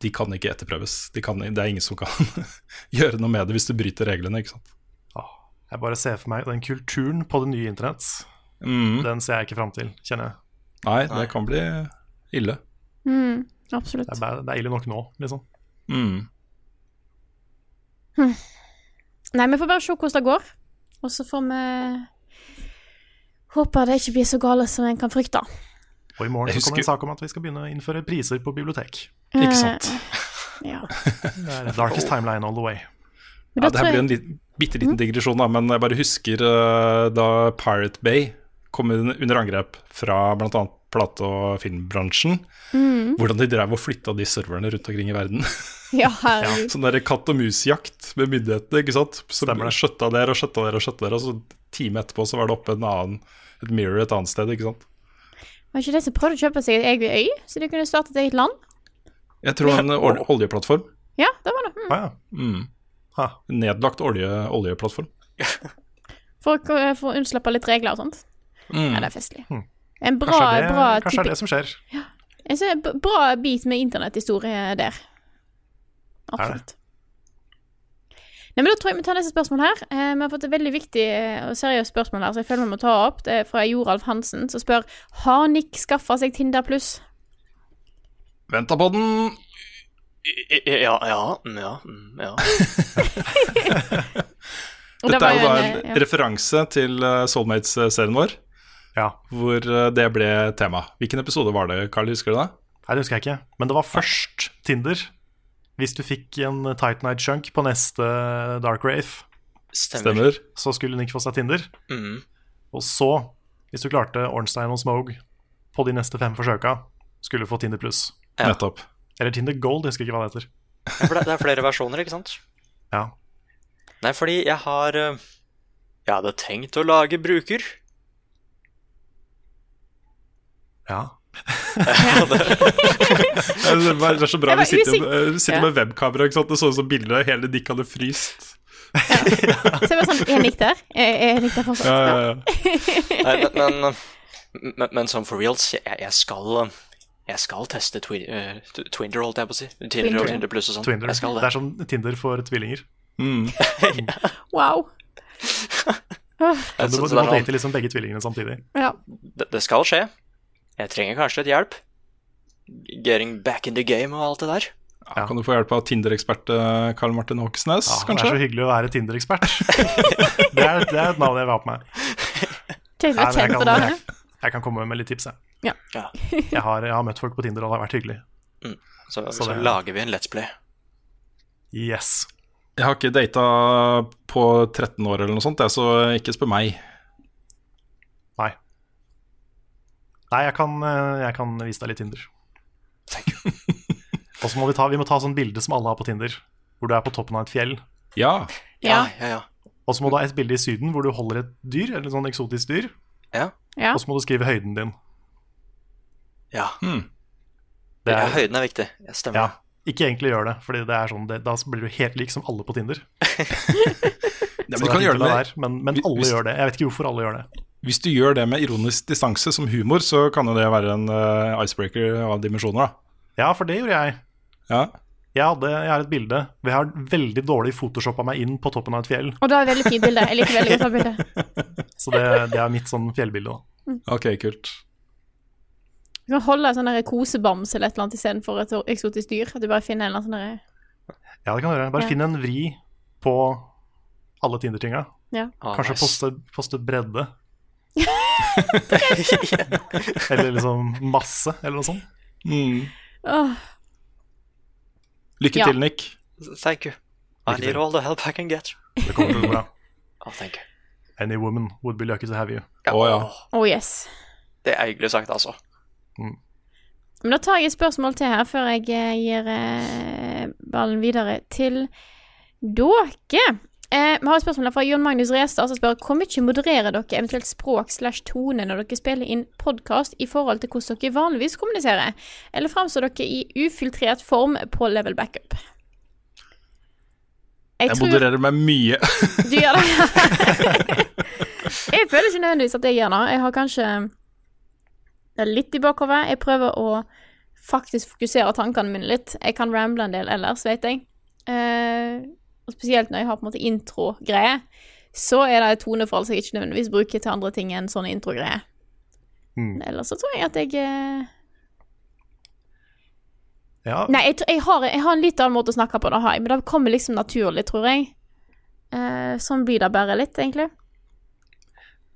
De kan ikke etterprøves. De kan, det er ingen som kan *laughs* gjøre noe med det hvis du bryter reglene. ikke sant? Jeg bare ser for meg den kulturen på det nye internett. Mm. Den ser jeg ikke fram til, kjenner jeg. Nei, det kan bli ille. Mm, absolutt. Det er, det er ille nok nå, liksom. Mm. Nei, vi får bare se hvordan det går. Og så får vi håpe det ikke blir så gale som en kan frykte. Og i morgen så kommer en sak om at vi skal begynne å innføre priser på bibliotek. Ikke sant? *laughs* Ja. *laughs* Darkest timeline all the way. Ja, det her blir en lit- bitte liten digresjon, da, men jeg bare husker uh, da Pirate Bay kom under angrep fra bl.a. plate- og filmbransjen. Hvordan de drev og flytta de serverne rundt omkring i verden. *laughs* ja, sånn der katt og mus-jakt med myndighetene, ikke sant. Så skjøtta der og skjøtta der og skjøtta der, og så time etterpå så var det oppe en annen, et mirror et annet sted, ikke sant. Var ikke de som prøvde å kjøpe seg et eget øy, så de kunne starte et eget land? Jeg tror en oljeplattform. Ja, det var det. Mm. Ah, ja. Mm. Ha. Nedlagt olje, oljeplattform. *laughs* For, for å unnslippe litt regler og sånt. Mm. Ja, det er festlig. En bra, Kanskje, det, bra kanskje det er det som skjer. Ja. En bra bit med internetthistorie der. Absolutt. Nei, men Da tror jeg vi tar neste spørsmål her. Eh, vi har fått et veldig viktig eh, og seriøst spørsmål her, så jeg føler vi må ta opp. Det er fra Joralf Hansen, som spør Har Nick skaffa seg Tinder pluss. Venta på den! Ja, ja, mm, ja, mm, ja. *laughs* *laughs* Dette er jo da en, eh, ja. referanse til eh, Soulmates-serien vår, Ja. hvor det ble tema. Hvilken episode var det, Carl? Husker du det? Nei, det husker jeg ikke. Men det var først Tinder. Hvis du fikk en Tight Night Chunk på neste Dark Rave, Stemmer. Stemmer. så skulle Nick få seg Tinder. Mm. Og så, hvis du klarte Ornstein og Smoke på de neste fem forsøka, skulle du få Tinder pluss. Ja. Nettopp. Eller Tinder Gold, jeg husker ikke hva det heter. Ja, for det, det er flere versjoner, ikke sant? Ja. Nei, fordi jeg har eh, Jeg hadde tenkt å lage bruker. Ja. *laughs* *laughs* Ja, Det er så bra. Vi sitter, eh, sitter med webkamera. ikke sant? Det så ut som bildet hele Dick hadde fryst. Så jeg var sånn Er Nick der? Er, Nick der fortsatt? Ja, ja, ja. Nei, men, men, men, men sånn for reals, jeg, jeg skal Jeg skal teste twi uh, Twinder, holdt jeg på å si. Tinder og Tinder pluss og sånn. Jeg skal Det det. er som Tinder for tvillinger. Mm. *laughs* Wow. Du, må- du det må sånn- date liksom begge tvillingene samtidig. Ja. det, det skal skje. Jeg trenger kanskje litt hjelp. Getting back in the game og alt det der. Ja, kan du få hjelp av Tinder-ekspert eh, Karl Martin Håkesnes, Ja, det er så hyggelig å være Tinder-ekspert. *laughs* det, er- det er et navn jeg vil ha på meg. Å Nei, jeg kan- jeg, Jeg kan komme med litt tips. Jeg, Ja. Ja. jeg, har, jeg har møtt folk på Tinder, og det har vært hyggelig. Så, Så så, det- lager vi en Let's Play. Yes. Jeg har ikke data på 13 år eller noe sånt, jeg, så ikke spør meg. Nei. Nei, jeg kan, eh, jeg kan vise deg litt Tinder. *laughs* Og så må vi ta, vi må ta sånn bilde som alle har på Tinder, hvor du er på toppen av et fjell. Ja. Ja. ja, ja. Og så må du ha et bilde i Syden hvor du holder et dyr, eller sånn eksotisk dyr. Ja. Ja. Og så må du skrive høyden din. ja. Hmm. Det ja er, høyden er viktig. Jeg stemmer. ja, ikke egentlig gjør det, Fordi er sånn, da blir du helt lik som alle på Tinder. *laughs* Ja, Så men, du kan gjøre det der, men, men Hvis- alle hvis- gjør det. Jeg vet ikke hvorfor alle gjør det. Hvis du gjør det med ironisk distanse som humor, så kan jo det være en uh, icebreaker av dimensjoner, da. Ja, for det gjorde jeg. Ja. Jeg, hadde, jeg har et bilde hvor jeg har veldig dårlig photoshoppa meg inn på toppen av et fjell. Og det er et veldig fint bilde. Jeg liker veldig godt det bildet. *laughs* Så det, det er mitt sånn fjellbilde. da. Ok, kult. Du kan holde en sånn der kosebams eller et eller annet istedenfor et eksotisk dyr. At du bare finner en eller annen sånn Ja, det kan du gjøre. Bare Ja. finn en vri på alle Tinder-tinga. Ja. Ah, Kanskje poste, poste bredde. *laughs* eller liksom masse, eller noe sånt. Åh, Lykke Ja. til, Nick. Thank you. I Lykke need til. all the help I can get. Det kommer til å gå bra. *laughs* Oh, thank you. Any woman would be lucky to have you. Ja, Oh, ja. oh yes. Det er hyggelig sagt, altså. Men da tar jeg et spørsmål til her før jeg eh, gir eh, ballen videre til dere. Eh, vi har et spørsmål fra Jon Magnus Restad som spør hvor mye modererer dere eventuelt språk slash tone når dere spiller inn podkast i forhold til hvordan dere vanligvis kommuniserer? Eller framstår dere i ufiltrert form på level backup? Jeg, Jeg tror modererer meg mye. du gjør det. *laughs* jeg føler ikke nødvendigvis at jeg gjør det. Jeg har kanskje det litt i bakhodet. Jeg prøver å faktisk fokusere tankene mine litt. Jeg kan ramble en del ellers, vet jeg. Eh, og spesielt når jeg har på en måte intro-greier, så er det et toneforhold som jeg ikke nødvendigvis bruker til andre ting enn sånne intro-greier. Mm. Ellers så tror jeg at jeg eh, Ja, Nei, jeg, jeg, har, jeg har en litt annen måte å snakke på, det har jeg, men det kommer liksom naturlig, tror jeg. Eh, sånn blir det bare litt, egentlig.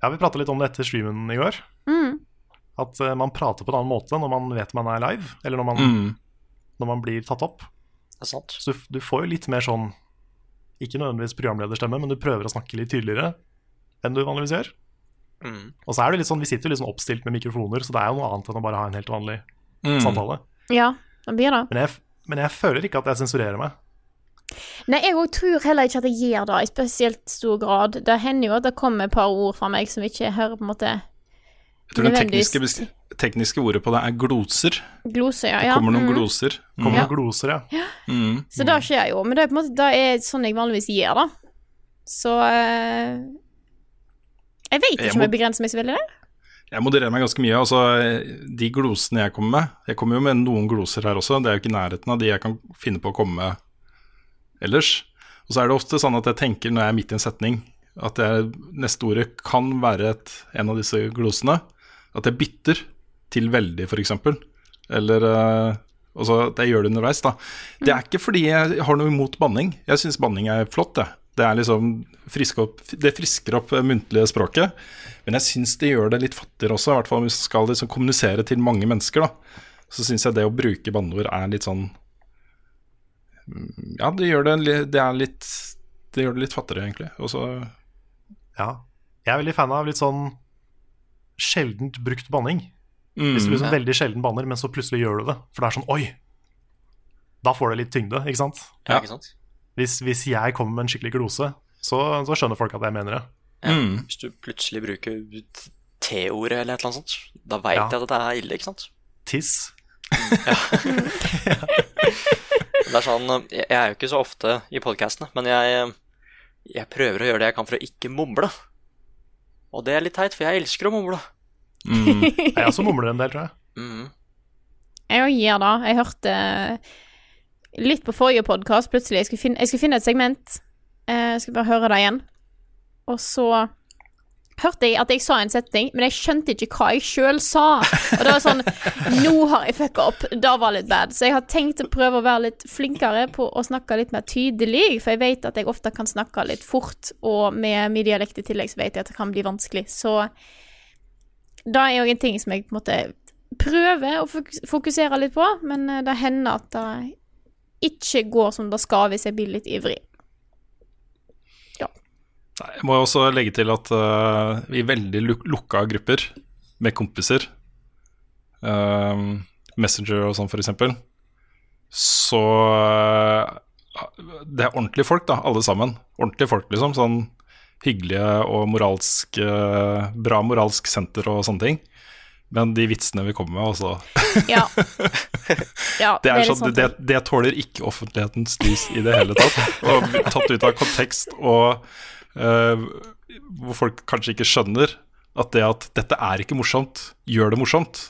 ja vi prata litt om det etter streamen i går. Mm. At uh, man prater på en annen måte når man vet man er live, eller når man, Mm. når man blir tatt opp. Det er sant. Så du, du får jo litt mer sånn Ikke nødvendigvis programlederstemme, men du prøver å snakke litt tydeligere enn du vanligvis gjør. Mm. Og så er det litt sånn, Vi sitter jo litt sånn oppstilt med mikrofoner, så det er jo noe annet enn å bare ha en helt vanlig Mm. samtale. Ja, det blir det. Men jeg, men jeg føler ikke at jeg sensurerer meg. Nei, jeg òg tror heller ikke at jeg gjør det i spesielt stor grad. Det hender jo at det kommer et par ord fra meg som ikke hører på en måte Jeg tror det tekniske, tekniske ordet på det er gloser. gloser. Ja, Det kommer noen mm. gloser. Mm. Kommer Ja. noen gloser, ja. Mm. Så det skjer jo. Men det er på en måte det er sånn jeg vanligvis gjør, da. Så eh, Jeg vet Jeg ikke om jeg begrenser meg så veldig der. Jeg modererer meg ganske mye. Altså, de glosene jeg kommer med Jeg kommer jo med noen gloser her også. Det er jo ikke i nærheten av de jeg kan finne på å komme med ellers. Og så er det ofte sånn at jeg tenker når jeg er midt i en setning, at jeg, neste ordet kan være et, en av disse glosene. At jeg bytter til veldig, f.eks. Eller uh, altså at jeg gjør det underveis. da. Det er ikke fordi jeg har noe imot banning. Jeg syns banning er flott. Det. Det, er liksom frisk opp, det frisker opp det muntlige språket. Men jeg syns det gjør det litt fattigere også, i hvert fall hvis man skal liksom kommunisere til mange mennesker. da. Så syns jeg det å bruke banneord er litt sånn mm, Ja, det gjør det, det er litt Det gjør det litt fattigere, egentlig. Og så ja. Jeg er veldig fan av litt sånn sjeldent brukt banning. Mm, Hvis du liksom veldig sjelden banner, men så plutselig gjør du det. For det er sånn oi! Da får det litt tyngde, ikke sant? Ja, Ja. ikke sant? Hvis, hvis jeg kommer med en skikkelig glose, så, så skjønner folk at jeg mener det. Ja. Mm. Hvis du plutselig bruker T-ordet eller et eller annet sånt, da veit Ja. jeg at det er ille, ikke sant? Tiss. *laughs* Det er sånn, Jeg jeg er jo ikke så ofte i podkastene, men jeg, jeg prøver å gjøre det jeg kan for å ikke mumle. Og det er litt teit, for jeg elsker å mumle. Mm. Jeg også mumler en del, tror jeg. Mm. Jeg òg gir det. Jeg hørte litt på forrige podkast plutselig. Jeg skulle, finne, jeg skulle finne et segment. Eh, Jeg skulle bare høre det igjen. Og så hørte jeg at jeg sa en setning, men jeg skjønte ikke hva jeg sjøl sa. Og det var sånn Nå har jeg fucka opp. Det var litt bad. Så jeg har tenkt å prøve å være litt flinkere på å snakke litt mer tydelig, for jeg vet at jeg ofte kan snakke litt fort, og med min dialekt i tillegg så vet jeg at det kan bli vanskelig. Så det er òg en ting som jeg på en måte prøver å fokusere litt på, men eh, det hender at det ikke går som det skal hvis jeg blir litt ivrig. Nei, Jeg må også legge til at uh, i veldig luk lukka grupper med kompiser, uh, Messenger og sånn eksempel, så uh, Det er ordentlige folk, da, alle sammen. Ordentlige folk, liksom. Sånn hyggelige og moralsk uh, Bra moralsk senter og sånne ting. Men de vitsene vi kommer med, altså Ja. *laughs* ja Det, er litt sånn, sånn det, det tåler ikke offentlighetens lys i det hele tatt. Og tatt ut av kontekst, og uh, hvor folk kanskje ikke skjønner at det at dette er ikke morsomt, gjør det morsomt.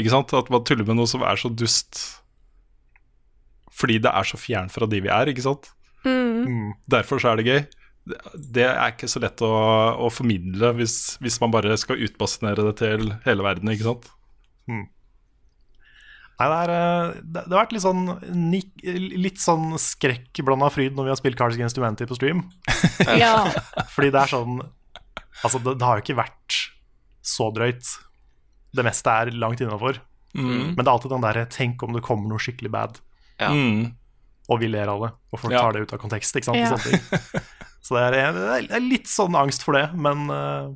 Ikke sant? At man tuller med noe som er så dust fordi det er så fjern fra de vi er, ikke sant. Mm. Derfor så er det gøy. Det, det er ikke så lett å, å formidle hvis, hvis man bare skal utbasinere det til hele verden, ikke sant. Nei, det, er, eh, det, det har vært litt sånn, litt sånn skrekk blanda fryd når vi har spilt Cards Against Humanity på stream. *laughs* Ja. *laughs* Fordi det er sånn Altså, det, det har jo ikke vært så drøyt. Det meste er langt innafor. Men det er alltid den derre 'tenk om det kommer noe skikkelig bad', Ja. Mm. og vi ler av det. Og folk Ja. tar det ut av kontekst. Ikke sant? Ja. *laughs* Så det er, det er litt sånn angst for det, men, eh,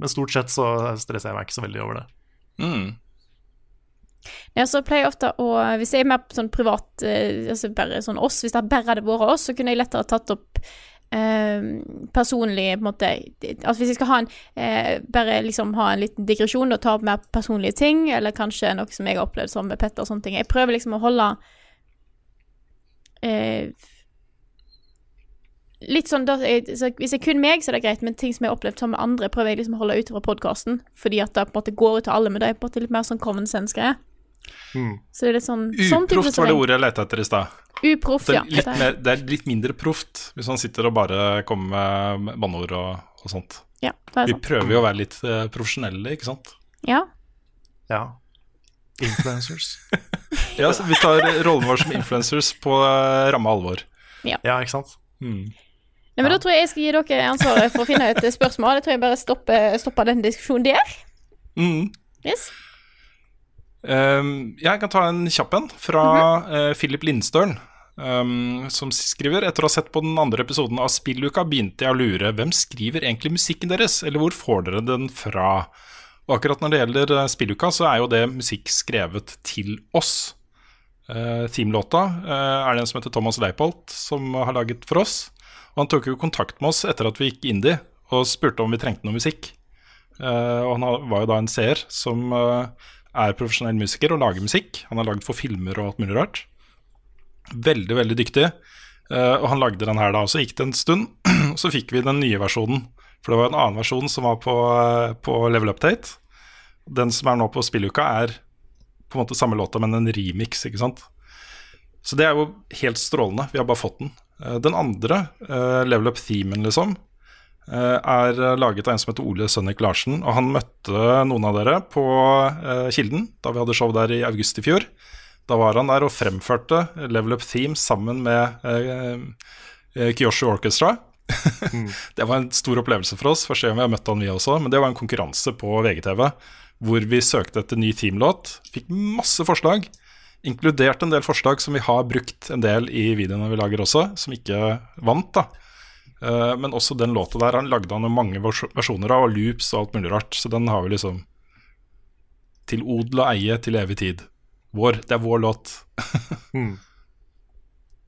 men stort sett så stresser jeg meg ikke så veldig over det. Mm. Ja, så pleier jeg ofte å Hvis jeg er mer sånn privat, eh, altså bare sånn oss, hvis det bare hadde vært oss, så kunne jeg lettere tatt opp eh, personlig på en måte Altså hvis jeg skal ha en eh, bare liksom ha en liten digresjon og ta opp mer personlige ting, eller kanskje noe som jeg har opplevd som med Petter og sånne ting Jeg prøver liksom å holde eh, Litt sånn da, så Hvis det er kun meg, så er det greit, men ting som jeg har opplevd sammen med andre, prøver jeg liksom å holde utover podkasten, fordi at det på en måte går ut til alle, men det er på en måte litt mer sånn common sense-greie. Mm. Så det er litt sånn, sånn Uproft var det ordet jeg lette etter i stad. Uproft, ja. litt Det er- mer- det er litt mindre proft hvis man sitter og bare kommer med banneord og, og sånt. ja, det er Vi sant. prøver jo å være litt uh, profesjonelle, ikke sant? Ja. Ja. Influencers. *laughs* Ja, så Vi tar rollen vår som influencers på uh, ramme alvor. ja, ikke sant? Mm. Nei, men Da tror jeg jeg skal gi dere ansvaret for å finne ut spørsmål. Jeg tror jeg bare stopper, stopper den diskusjonen der. Mm. Yes. Um, jeg kan ta en kjapp en fra eh, Philip Lindstølen, um, som skriver Etter å ha sett på den andre episoden av Spilluka, begynte jeg å lure hvem skriver egentlig musikken deres, eller hvor får dere den fra? Og akkurat når det gjelder eh, Spilluka, så er jo det musikk skrevet til oss. Uh, Teamlåta eh, er det en som heter Thomas Leipold, som har laget for oss. Og han tok jo kontakt med oss etter at vi gikk indie, og spurte om vi trengte noe musikk. Eh, og han var jo da en seer som eh, er profesjonell musiker og lager musikk. Han har lagd for filmer og alt mulig rart. Veldig, veldig dyktig. Eh, og han lagde den her da også. Gikk det en stund, *clears throat* så fikk vi den nye versjonen. For det var en annen versjon som var på, eh, på Level Update. Den som er nå på spilluka, er på en måte samme låta, men en remix, ikke sant. Så det er jo helt strålende. Vi har bare fått den. Eh, Den andre, eh, Level Up-themen, liksom, eh, er laget av en som heter Ole Sønnik Larsen. Og han møtte noen av dere på Kilden da vi hadde show der i august i fjor. Da var han der og fremførte Level Up Theme sammen med Kyosho Orchestra. *laughs* det var en stor opplevelse for oss. Første gang vi har møtt han vi også. Men det var en konkurranse på VGTV hvor vi søkte etter ny teamlåt. Fikk masse forslag. Inkludert en del forslag som vi har brukt en del i videoene vi lager også, som ikke vant. da Eh, Men også den låta der han lagde han mange versjoner av, og loops og alt mulig rart. Så den har vi liksom til odel og eie til evig tid. Vår, det er vår låt. *laughs* Mm.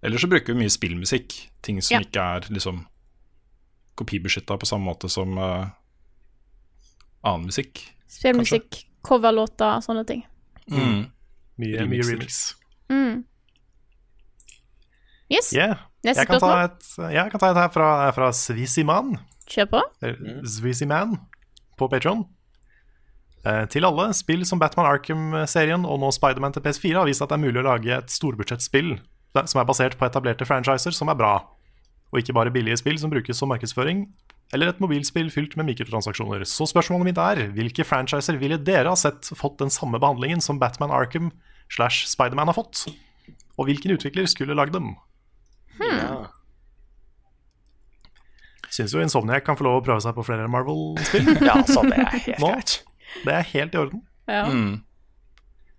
Ellers så bruker vi mye spillmusikk. Ting som Ja. ikke er liksom kopibeskytta på samme måte som uh, annen musikk. Spillmusikk, coverlåter, sånne ting. Mm. Mye, mye remix. Mm. Yes, Yeah. neste Jeg kan spørsmål. et, jeg kan ta et her fra, fra Svisiman. Kjør på. Svisiman på Patreon. Eh, til alle, spill som Batman Arkham-serien og nå Spiderman til PS4 har vist at det er mulig å lage et storbudsjettspill som er basert på etablerte franchiser som er bra, og ikke bare billige spill som brukes som markedsføring, eller et mobilspill fylt med mikrotransaksjoner. Så spørsmålet mitt er, hvilke franchiser ville dere ha sett fått den samme behandlingen som Batman Arkham slash Spiderman har fått? Og hvilken utvikler skulle lagd dem? Ja. Syns jo Insomniac kan få lov å prøve seg på flere Marvel-spill. *laughs* ja, så det er helt Nå? greit. Det er helt i orden. Ja. Mm.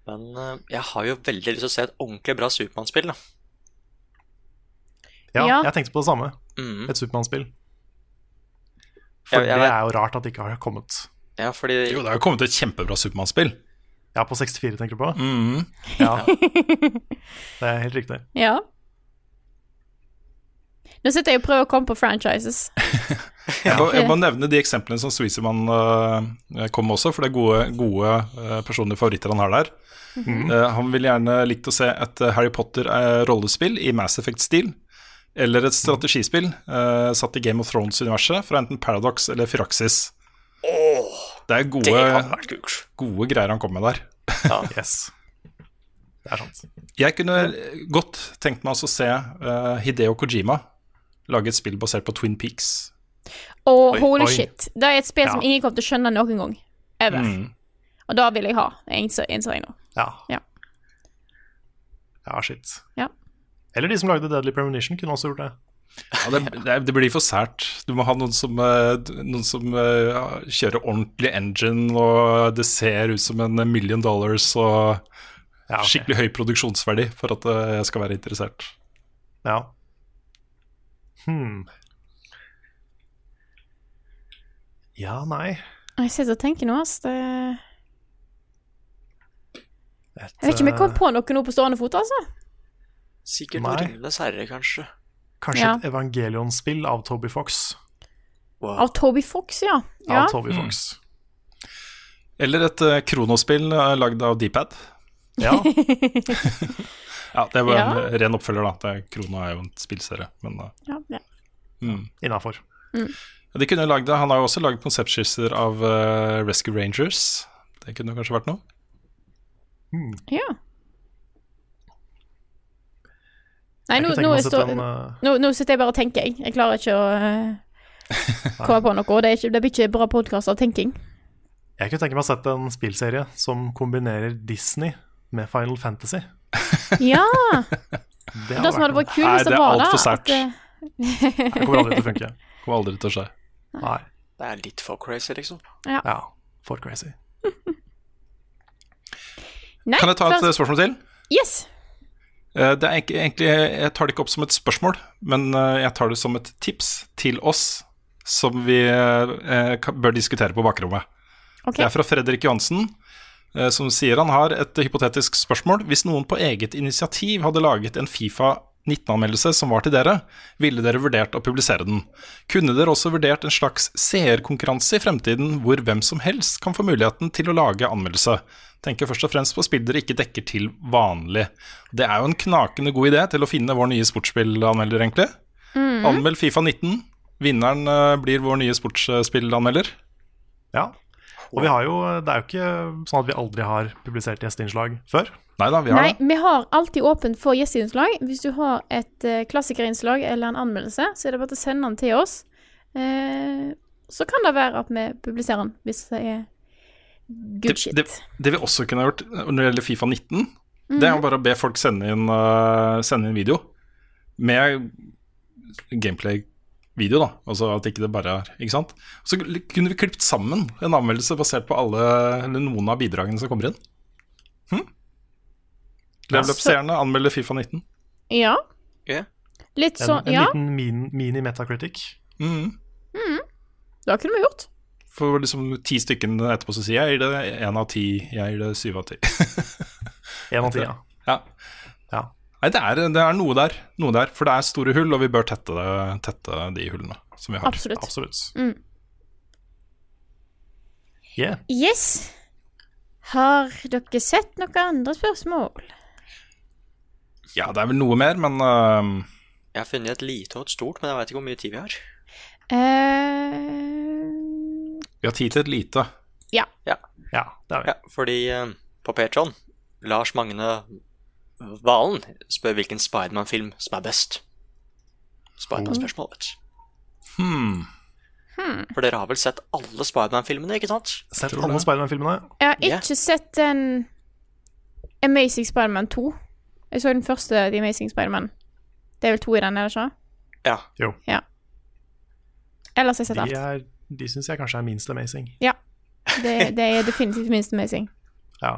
Men eh, jeg har jo veldig lyst til å se et ordentlig bra Supermann-spill. da. Ja, Ja. jeg tenkte på det samme. Mm. Et Supermann-spill. For Jeg- jeg det er jo rart at det ikke har kommet. Ja, fordi Jo, det har jo kommet et kjempebra Supermann-spill. Ja, på 64, tenker du på? Mm. Ja. *laughs* Det er helt riktig. ja. Nå sitter jeg og prøver å komme på franchises. *laughs* Jeg, må, jeg må nevne de eksemplene som Sweezyman uh, kom med også, for det er gode, gode uh, personlige favoritter han har der. Eh, han ville gjerne likt å se et eh, Harry Potter-rollespill i Mass Effect-stil. Eller et strategispill uh, satt i Game of Thrones-universet fra enten Paradox eller Firaxis. det er gode, det gode greier han kom med der. *laughs* Yes. Det er sant. Jeg kunne godt tenkt meg å se uh, Hideo Kojima lage et spill basert på Twin Peaks. Og oh, holy oi. shit, det er et spill som ingen kommer til å skjønne noen gang. Ever. Mm. Og da vil jeg ha, innså jeg nå. Ja. Ja. Ja, shit. Ja. Eller de som lagde Deadly Premonition, kunne også gjort det. Ja, det, det, det blir for sært. Du må ha noen som, eh, noen som ja, kjører ordentlig engine, og det ser ut som en million dollars og Ja, okay. skikkelig høy produksjonsverdi for at eh, jeg skal være interessert. Ja. Hmm. Ja, nei Jeg sitter og tenker nå, ass. Det... Et, Jeg vet ikke om jeg kom eh, på noe nå på stående fot, altså. Sikkert Nei. Ringenes herre, kanskje. Kanskje Ja. et Evangelion-spill av Toby Fox. Wow. Av Toby Fox, ja. ja. Av Toby Fox. Eller et uh, kronospill eh, lagd av Dpad. Ja, *laughs* Ja, det var en Ja. eh, ren oppfølger, da. Det, Krono er jo en spillserie, men uh, ja, ja. mm. innafor. Mm. De kunne lagd det. Han har jo også lagd konseptskisser av uh, Rescue Rangers. Det kunne kanskje vært noe. ja. Nei, nå, nå, meg å er sette stå, en eh, nå, nå sitter jeg bare og tenker, jeg. Jeg klarer ikke å *laughs* uh, komme på noe. Det, er ikke, det blir ikke bra podkast av tenking. Jeg kunne tenke meg å sette en spillserie som kombinerer Disney med Final Fantasy. *laughs* Ja! Det, Det som hadde vært kult hvis det det er var alt da for sært. at, eh, Det kommer aldri til å funke. *laughs* Kommer aldri til å skje. Nei. Det er litt for crazy, liksom. Ja, for crazy. Nei, Kan jeg ta et først- spørsmål til? Yes! Eh, Det er ikke, egentlig, Jeg tar det ikke opp som et spørsmål, men eh, jeg tar det som et tips til oss som vi eh, bør diskutere på bakrommet. Okay. Det er fra Fredrik Johansen, som sier han har et hypotetisk spørsmål. Hvis noen på eget initiativ hadde laget en Fifa 19-anmeldelse som var til dere, ville dere vurdert å publisere den? Kunne dere også vurdert en slags seerkonkurranse i fremtiden, hvor hvem som helst kan få muligheten til å lage anmeldelse? Tenker først og fremst på spill dere ikke dekker til vanlig. Det er jo en knakende god idé til å finne vår nye sportsspillanmelder, egentlig. Anmeld Fifa 19. Vinneren eh, blir vår nye sportsspillanmelder. Ja. Og vi har jo, det er jo ikke sånn at vi aldri har publisert gjesteinnslag før. Neida, vi har Nei, det. vi har alltid åpent for gjesteinnslag. Hvis du har et uh, klassikerinnslag eller en anmeldelse, så er det bare å sende den til oss. Eh, så kan det være at vi publiserer den, hvis det er good shit. Det, det, det vi også kunne gjort når det gjelder Fifa 19, det er jo bare å be folk sende inn, uh, sende inn video med gameplay-video, da. Altså at ikke det bare er Ikke sant? Så kunne vi klippet sammen en anmeldelse basert på alle, eller noen av bidragene som kommer inn. Hm? Level-up-seerne anmelder Fifa 19. Ja. Ja. Litt En, ja. en liten min, mini-metacritic. Mm. det kunne vi gjort. For liksom ti stykker etterpå så sier jeg gir det én av ti, jeg gir det syv av ti. *laughs* Én av ti, ja. ja. ja. Nei, det er, det er noe der, noe der, for det er store hull, og vi bør tette, det, tette de hullene som vi har. Absolutt. Absolutt. Mm. Yeah. Yes. Har dere sett noen andre spørsmål? Ja, det er vel noe mer, men uh... Jeg har funnet et lite og et stort, men jeg veit ikke hvor mye tid vi har. Eh, vi har tid til et lite. ja. Ja, det har vi. Ja, fordi eh, på Patron, Lars Magne Valen spør hvilken Spiderman-film som er best. Spiderman-spørsmål, vet du. Hmm. For dere har vel sett alle Spiderman-filmene, ikke sant? Sett alle. Spiderman-filmene. Jeg har ikke ikke sett den Amazing Spiderman 2. Jeg så den første The Amazing Spiderman. Det er vel to i den, er det ikke? Ja. Jo. Ellers har jeg sett De, alt. er, de syns jeg kanskje er minst amazing. Det, det er definitivt minst amazing. Ja.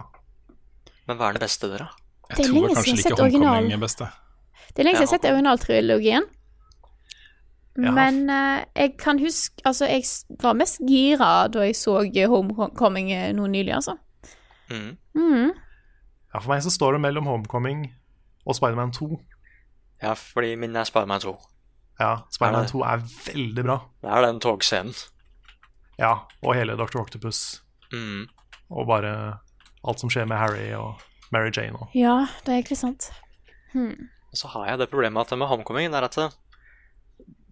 Men hva er det beste, dere? Jeg tror kanskje ikke. Homecoming er beste. det. Er lenge siden jeg har sett originaltrilogien. Ja. Men uh, jeg kan huske Altså, jeg var mest gira da jeg så Homecoming noe nå nylig, altså. Mm. Mm. ja, for meg så står det mellom Homecoming og Spiderman 2. Ja, fordi min er Spiderman 2. Ja, Spiderman Ja, 2 er veldig bra. Det er den togscenen. Ja, og hele Dr. Octopus. Mm. Og bare alt som skjer med Harry og Mary Jane og Ja, det er egentlig sant. Og så har jeg det problemet at med Homecoming er at det,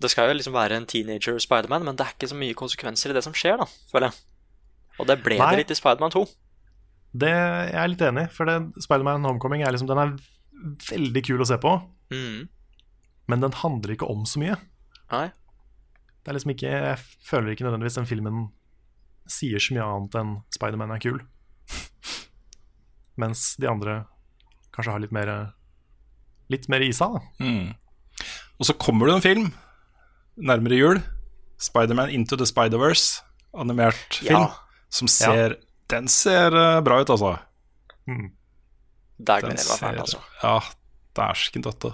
det skal jo liksom være en teenager Spiderman, men det er ikke så mye konsekvenser i det som skjer, da, føler jeg. Og det ble Nei. det litt i Spiderman 2. Det jeg er litt enig i, for det Spiderman Homecoming er liksom, den er veldig kul å se på, Mm. men den handler ikke om så mye. Nei. Det er liksom ikke, Jeg føler ikke nødvendigvis den filmen sier så mye annet enn Spiderman er kul. Mens de andre kanskje har litt mer litt mer isa, da. Mm. Og så kommer det en film nærmere jul. Spiderman Into the Spider-Verse, animert film, Ja. som ser Den ser eh, bra ut, altså. Dægmen Den ser, var fælt, altså. Ja, dæsken døtte.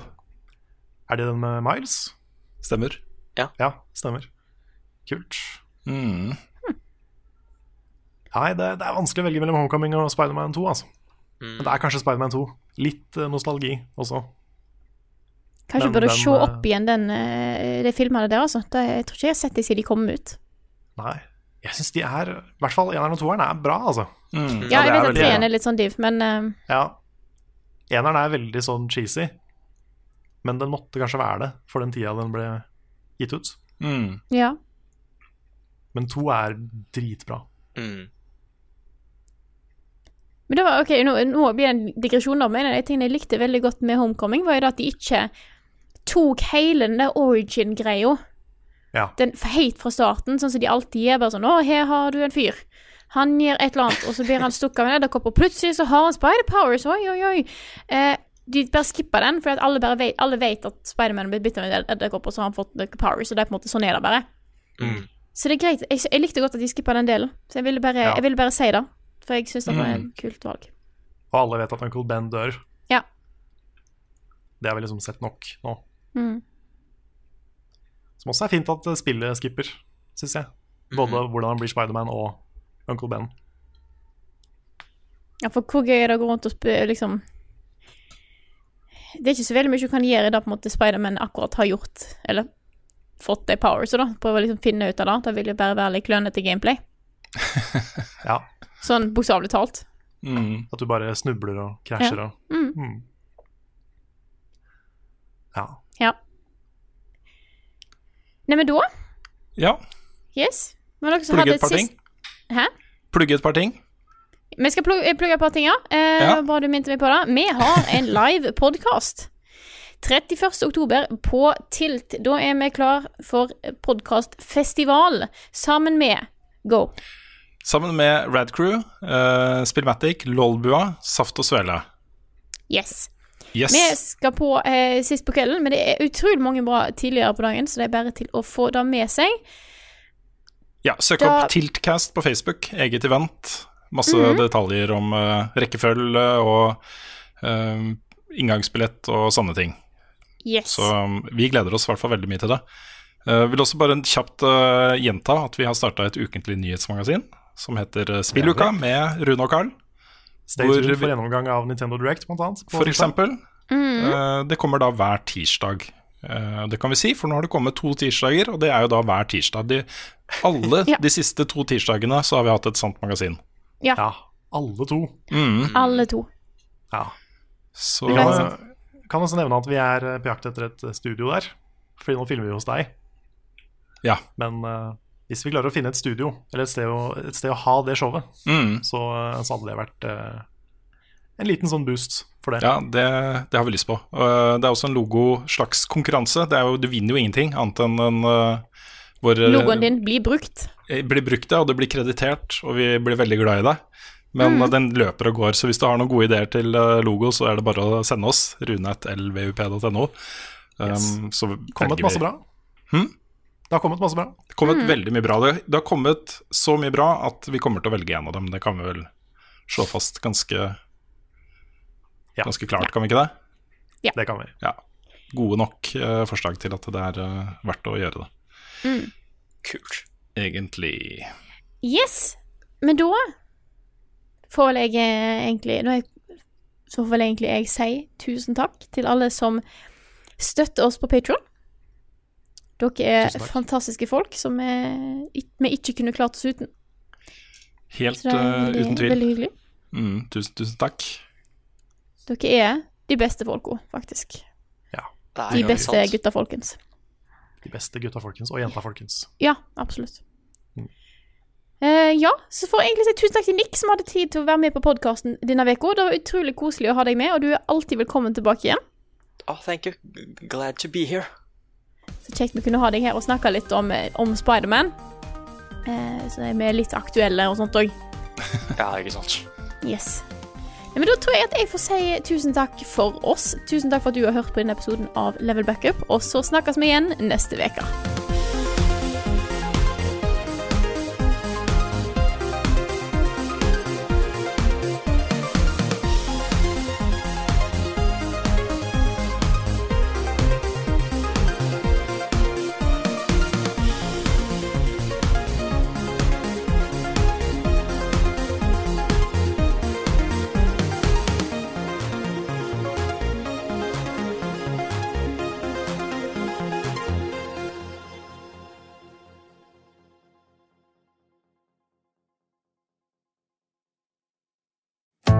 Er det den med Miles? Stemmer. Ja, stemmer. Kult. Mm. Nei, det, det er vanskelig å velge mellom Homecoming og Spiderman 2, altså. Men det er kanskje Spiderman 2. Litt eh, nostalgi også. Kanskje du burde den, se eh, opp igjen den, eh, de filmene der, altså. Det, jeg tror ikke jeg har sett de siden de kom ut. Nei. Jeg syns de er I hvert fall eneren og toeren er bra, altså. Mm. Ja, jeg vet at treeren er litt sånn div, men uh... Ja. Eneren er veldig sånn cheesy, men den måtte kanskje være det for den tida den ble gitt ut. Mm. ja. Men to er dritbra. Mm. Men det var, ok, nå, nå blir det en digresjon, da, men en av de tingene jeg likte veldig godt med Homecoming, var jo at de ikke tok hele den der origin-greia Ja. den helt fra starten, sånn som de alltid gjør. Bare sånn 'Å, her har du en fyr'. Han gjør et eller annet, og så blir han stukket av en edderkopp, og plutselig så har han spider powers. Oi, oi, oi. Eh, de bare skipper den, for alle, bare vet, alle vet at Spiderman blir bitt av en ed- edderkopp, og så har han fått power, så det er på en måte sånn er det bare. Mm. Så det er greit. Jeg, jeg likte godt at de skippa den delen, så jeg ville bare, Ja. jeg ville bare si det. For jeg syns det var et kult valg. Og alle vet at Uncle Ben dør. Ja. Det har vi liksom sett nok nå. Mm. Som også er fint at spillet skipper, syns jeg. Både hvordan han blir Spiderman og Uncle Ben. Ja, for hvor gøy er det å gå rundt og spille, liksom Det er ikke så veldig mye du kan gjøre da på en måte Spiderman akkurat har gjort, eller fått de powersa, da. Prøve å liksom finne ut av det. Det vil jo bare være litt klønete gameplay. *laughs* Ja. Sånn bokstavelig talt. Mm. At du bare snubler og krasjer og Mm. Mm. Ja. Ja. Nei, men da Ja. Yes. Plugge et par ting. sist Hæ? Plugge et par ting. Vi skal plugge, plugge et par ting. Eh, Ja. Bra du minte meg på det. Vi har en *laughs* live podkast. 31. oktober på Tilt. Da er vi klar for podkastfestival sammen med Go. Sammen med Radcrew, uh, Spillmatic, Lolbua, Saft og Svele. Yes. Yes. Vi skal på uh, sist på kvelden, men det er utrolig mange bra tidligere på dagen, så det er bare til å få det med seg. Ja, søk Da- opp Tiltcast på Facebook, eget event. Masse Mhm. detaljer om uh, rekkefølge og uh, inngangsbillett og sånne ting. Yes. Så um, vi gleder oss i hvert fall veldig mye til det. Jeg vil også bare kjapt uh, gjenta at vi har starta et ukentlig nyhetsmagasin som heter Spilluka med Rune og Carl. Stay tuned for gjennomgang av Nintendo Direct, blant annet. på For eksempel. Eh, det kommer da hver tirsdag. Eh, det kan vi si, for nå har det kommet to tirsdager, og det er jo da hver tirsdag. De, alle *laughs* Ja. de siste to tirsdagene så har vi hatt et sant magasin. Ja, Ja, alle to. Mm. alle to. Ja. Så Vi kan, kan også nevne at vi er eh, på jakt etter et eh, studio der. Fordi nå filmer vi hos deg. ja. Men uh, hvis vi klarer å finne et studio, eller et sted å, et sted å ha det showet, Mm. så, så hadde det vært uh, en liten sånn boost for det. Ja, det, det har vi lyst på. Uh, det er også en logo-slags konkurranse. Det er jo, du vinner jo ingenting annet enn en hvor uh, Logoen din blir brukt. blir brukt, ja, og det blir kreditert, og vi blir veldig glad i det. Men Mm. uh, den løper og går, så hvis du har noen gode ideer til logo, så er det bare å sende oss. runetlvup.no. Um, så kommet velger masse bra. Hm? Det har kommet masse bra. Det har kommet Mm. veldig mye bra. Det, det har kommet så mye bra at vi kommer til å velge en av dem. Det kan vi vel slå fast ganske, Ja. ganske klart, kan vi ikke det? Ja. Det kan vi. Ja. Gode nok uh, forslag til at det er uh, verdt å gjøre det. Kult. Egentlig. Yes. Men da får jeg eh, egentlig jeg, Så får jeg egentlig jeg si tusen takk til alle som støtter oss på Patron. Dere er fantastiske folk som eh, vi ikke kunne klart oss uten. Helt eh, veldig, uten tvil. veldig hyggelig. Mm, tusen, tusen takk. Dere er de beste folka, faktisk. Er De beste gutta, folkens. De beste gutta, folkens. Og jenta, folkens. Ja, absolutt. Uh, ja, så får jeg egentlig si tusen takk til Nick som hadde tid til å være med på podkasten denne uka. Det var utrolig koselig å ha deg med, og du er alltid velkommen tilbake igjen. Oh, thank you. Glad to be here. Så kjekt vi kunne ha deg her og snakke litt om, eh, om Spiderman. Uh, så er vi litt aktuelle og sånt òg. *laughs* Ja, ikke sant. Yes. Men Da tror jeg at jeg får si tusen takk for oss. Tusen takk for at du har hørt på denne episoden av Level Backup. Og så snakkes vi igjen neste uke.